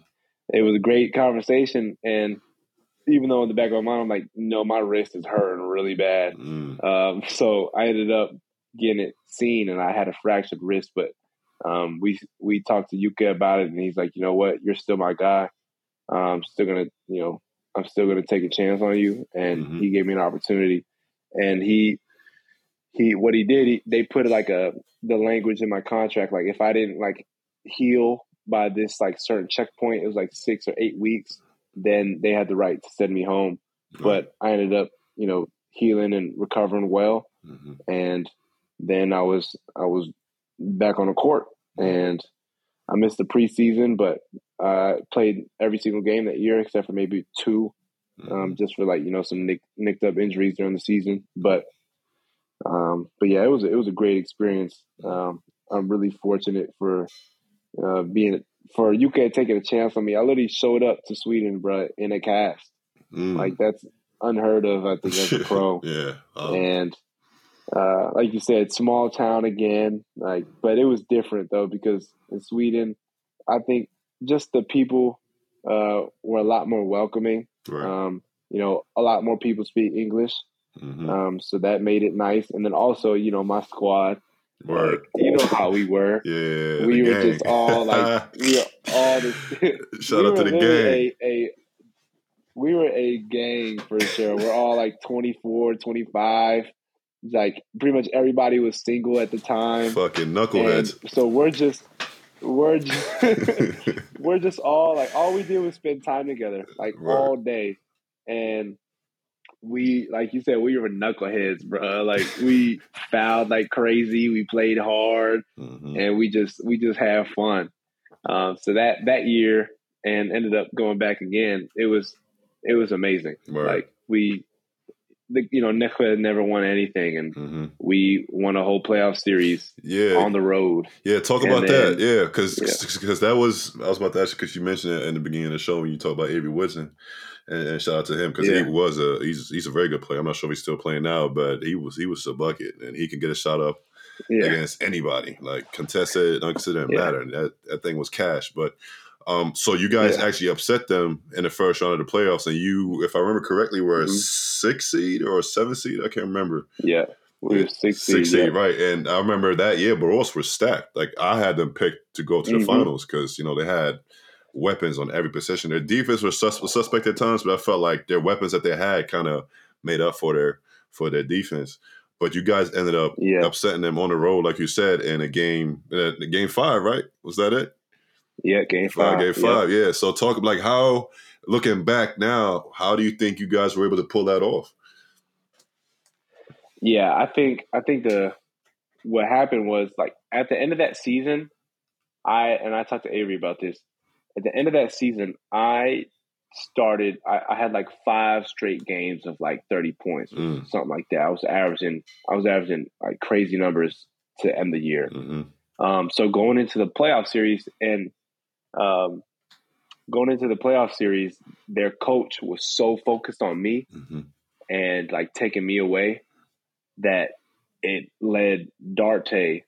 it was a great conversation. And even though in the back of my mind, I'm like, no, my wrist is hurting really bad. Mm. Um, so I ended up getting it seen, and I had a fractured wrist. But um, we we talked to Yuka about it, and he's like, you know what, you're still my guy. I'm still gonna, you know, I'm still gonna take a chance on you. And Mhm. he gave me an opportunity, and he he what he did, he, they put like a the language in my contract, like if I didn't like heal by this like certain checkpoint, it was like six or eight weeks, then they had the right to send me home. But I ended up, you know, healing and recovering well Mhm. and then I was I was back on the court, and I missed the preseason, but I played every single game that year except for maybe two, um, just for like you know some nick, nicked up injuries during the season. But um, but yeah, it was it was a great experience. Um, I'm really fortunate for uh, being for Yuka taking a chance on me. I literally showed up to Sweden, bro, in a cast. Mm. Like that's unheard of. I think as a [LAUGHS] pro yeah. Um, and uh, like you said, small town again. Like, but it was different though because in Sweden, I think just the people uh, were a lot more welcoming. right. Um, you know, a lot more people speak English, Mhm. um, so that made it nice. And then also, you know, my squad, like, you know how we were. [LAUGHS] Yeah. we were just all like [LAUGHS] we were all the [LAUGHS] Shout we out to the gang. A, a we were a gang for sure. We're all like 24, 25. Like pretty much everybody was single at the time. Fucking And knuckleheads. so we're just we're just [LAUGHS] we're just all like all we did was spend time together like Right. all day and we like you said we were knuckleheads bro like we fouled like crazy we played hard Mhm. and we just we just had fun um, so that that year and ended up going back again it was it was amazing Word. like we the, you know Nässjö had never won anything and Mhm. we won a whole playoff series Yeah. on the road Yeah, talk about then- that. Yeah, because Yeah. that was I was about to ask you because you mentioned it in the beginning of the show when you talked about Avery Woodson, and, and shout out to him because Yeah. he was a he's he's a very good player. I'm not sure if he's still playing now, but he was he was a bucket and he can get a shot up yeah against anybody, like contested, unconsidered, Yeah. matter. That that thing was cash. But um, so you guys Yeah. actually upset them in the first round of the playoffs, and you, if I remember correctly, were a Mhm. six seed or a seven seed. I can't remember. yeah we were six, Six seed, yeah. right? And I remember that year, Borås was stacked. Like I had them picked to go to the Mhm. finals because you know they had weapons on every position. Their defense was, sus- suspect at times, but I felt like their weapons that they had kind of made up for their for their defense. But you guys ended up Yeah. upsetting them on the road, like you said, in a game, uh, game five, right? Was that it? Yeah, game Five, five. game yeah. five, yeah. So talk like how, looking back now, how do you think you guys were able to pull that off? Yeah, I think I think the what happened was like at the end of that season, I and I talked to Avery about this. At the end of that season, I started. I, I had like five straight games of like thirty points, Mm. something like that. I was averaging. I was averaging like crazy numbers to end the year. hmm Um, so going into the playoff series and um, going into the playoff series, their coach was so focused on me hmm and like taking me away that it led Darte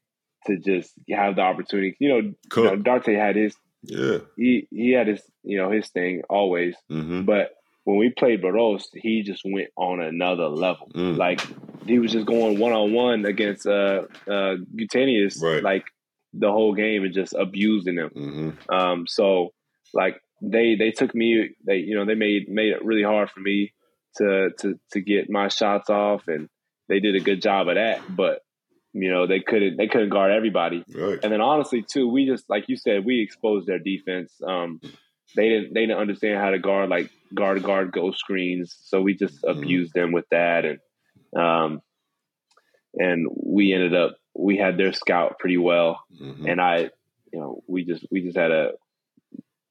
to just have the opportunity. You know, you know, Darte had his Yeah. he he had his you know his thing always, hmm but when we played Borås, he just went on another level. Mm. Like he was just going one on one against uh uh Gutanius Right. like the whole game and just abusing him. hmm Um, so like they they took me they you know they made made it really hard for me to to to get my shots off and they did a good job of that. But you know they couldn't they couldn't guard everybody. Right. And then honestly too, we just like you said we exposed their defense. Um, they didn't they didn't understand how to guard like guard guard go screens. So we just Mhm. abused them with that and um and we ended up we had their scout pretty well hmm and I, you know, we just we just had a.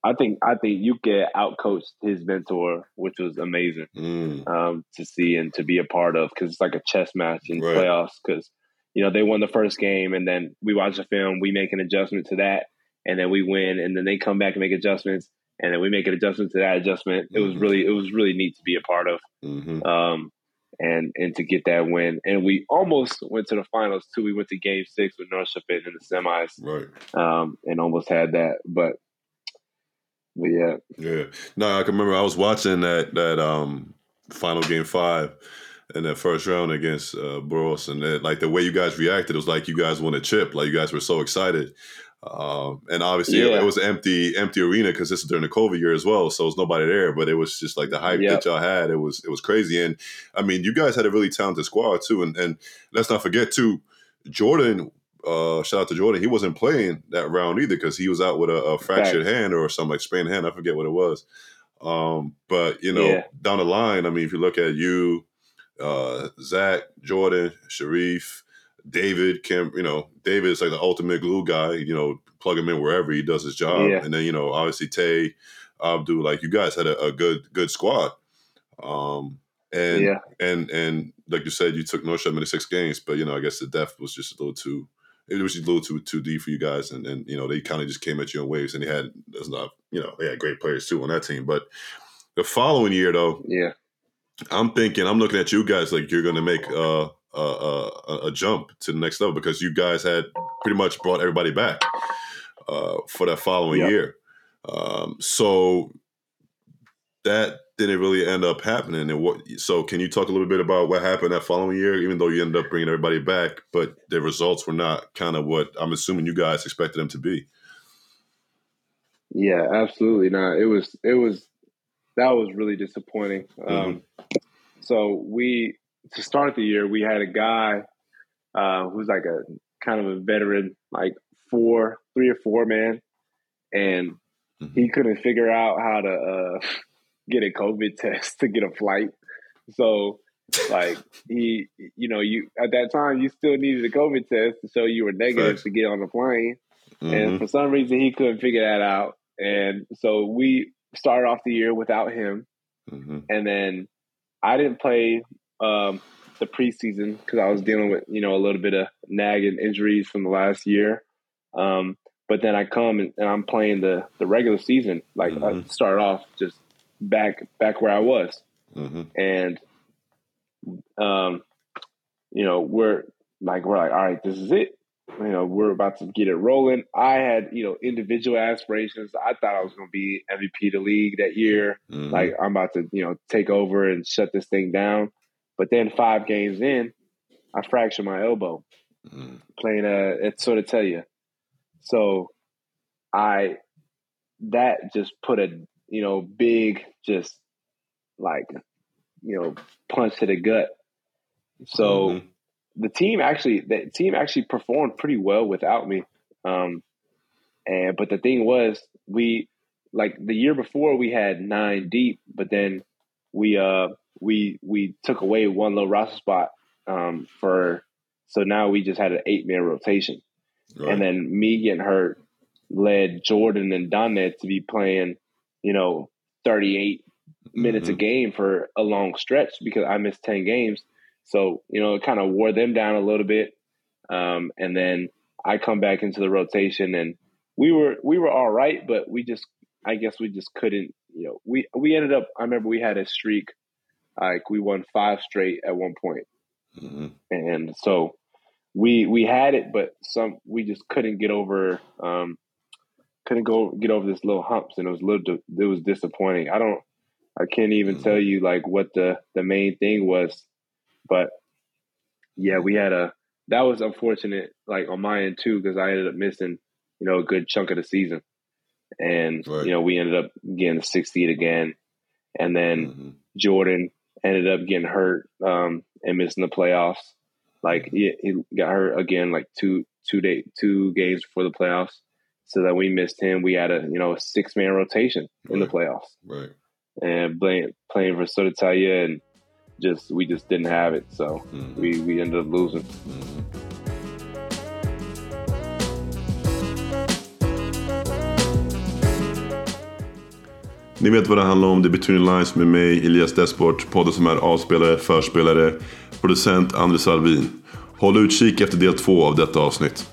I think I think Yuka outcoached his mentor, which was amazing Mm. um, to see and to be a part of because it's like a chess match in Right. playoffs. Because you know they won the first game, and then we watch the film, we make an adjustment to that, and then we win, and then they come back and make adjustments, and then we make an adjustment to that adjustment. It was Mhm. really it was really neat to be a part of. hmm Um, and and to get that win. And we almost went to the finals too. We went to Game Six with Norrköping in the semis, right? Um, and almost had that, but but yeah, yeah. No, I can remember I was watching that that um final game five in that first round against uh, Borås, and that, like the way you guys reacted, it was like you guys won a chip. Like you guys were so excited. Um, and obviously yeah. it, it, was empty, empty arena because this is during the COVID year as well, so it was nobody there. But it was just like the hype yep. that y'all had. It was it was crazy, and I mean, you guys had a really talented squad too. And and let's not forget too, Jordan. Uh, shout out to Jordan. He wasn't playing that round either because he was out with a, a fractured hand or some like sprained hand. I forget what it was. Um, but you know, yeah. down the line, I mean, if you look at you, uh, Zach, Jordan, Sharif, David, Kim, you know, David is like the ultimate glue guy. You know, plug him in wherever he does his job, yeah. and then you know, obviously Tay, Abdul, like you guys had a, a good good squad. Um, and yeah. and and like you said, you took North in six games, but you know, I guess the depth was just a little too. It was just a little too too deep for you guys, and, and you know they kind of just came at you in waves, and they had there's not you know they had great players too on that team. But the following year, though, yeah, I'm thinking I'm looking at you guys like you're going to make uh, a, a, a, jump to the next level because you guys had pretty much brought everybody back uh, for that following yep. year. Um, so that didn't really end up happening. And what? So can you talk a little bit about what happened that following year? Even though you ended up bringing everybody back, but the results were not kind of what I'm assuming you guys expected them to be. Yeah, absolutely not. It was it was that was really disappointing. Mm-hmm. Um, so we to start the year, we had a guy uh, who's like a kind of a veteran, like four, three or four man, and mm-hmm. he couldn't figure out how to uh, [LAUGHS] get a COVID [LAUGHS] test to get a flight. So, like [LAUGHS] he, you know, you at that time you still needed a COVID test to show you were negative to get on the plane, mm-hmm. and for some reason he couldn't figure that out, and so we started off the year without him, mm-hmm. and then I didn't play um, the preseason because I was dealing with you know a little bit of nagging injuries from the last year. Um, but then I come and, and, I'm playing the the regular season. Like mm-hmm. I start off just back back where I was, mm-hmm. and um, you know we're like we're like all right, this is it. You know we're about to get it rolling. I had you know individual aspirations. I thought I was going to be MVP of the league that year. Mm-hmm. Like I'm about to you know take over and shut this thing down. But then five games in, I fractured my elbow mm. playing uh, at you. So I that just put a you know big just like you know punch to the gut. So mm-hmm. the team actually the team actually performed pretty well without me. Um, and but the thing was we like the year before we had nine deep, but then we uh we we took away one low roster spot um, for so now we just had an eight man rotation, right. and then me getting hurt led Jordan and Donnet to be playing, you know, thirty eight minutes mm-hmm. a game for a long stretch because I missed ten games. So you know, it kind of wore them down a little bit, um, and then I come back into the rotation, and we were we were all right, but we just I guess we just couldn't. You know, we we ended up. I remember we had a streak like we won five straight at one point. Mm-hmm. and so we we had it, but some we just couldn't get over. Um, couldn't go get over this little humps, and it was a little. It was disappointing. I don't. I can't even mm-hmm. tell you like what the the main thing was, but yeah, we had a that was unfortunate. Like on my end too, because I ended up missing you know a good chunk of the season, and right. you know we ended up getting the sixth again, and then mm-hmm. Jordan ended up getting hurt um, and missing the playoffs. Like he, he, got hurt again, like two two day two games before the playoffs. So that we missed him. We had a you know a six man rotation in right. the playoffs, right? And playing playing for Södertälje and just we just didn't have it. So mm-hmm. we we ended up losing. Mm-hmm. Ni vet vad det handlar om. Det är Between Lines med mig, Elias Desport. Podden som är avspelare, förspelare, producent Andres Alvin. Håll utkik efter del två av detta avsnitt.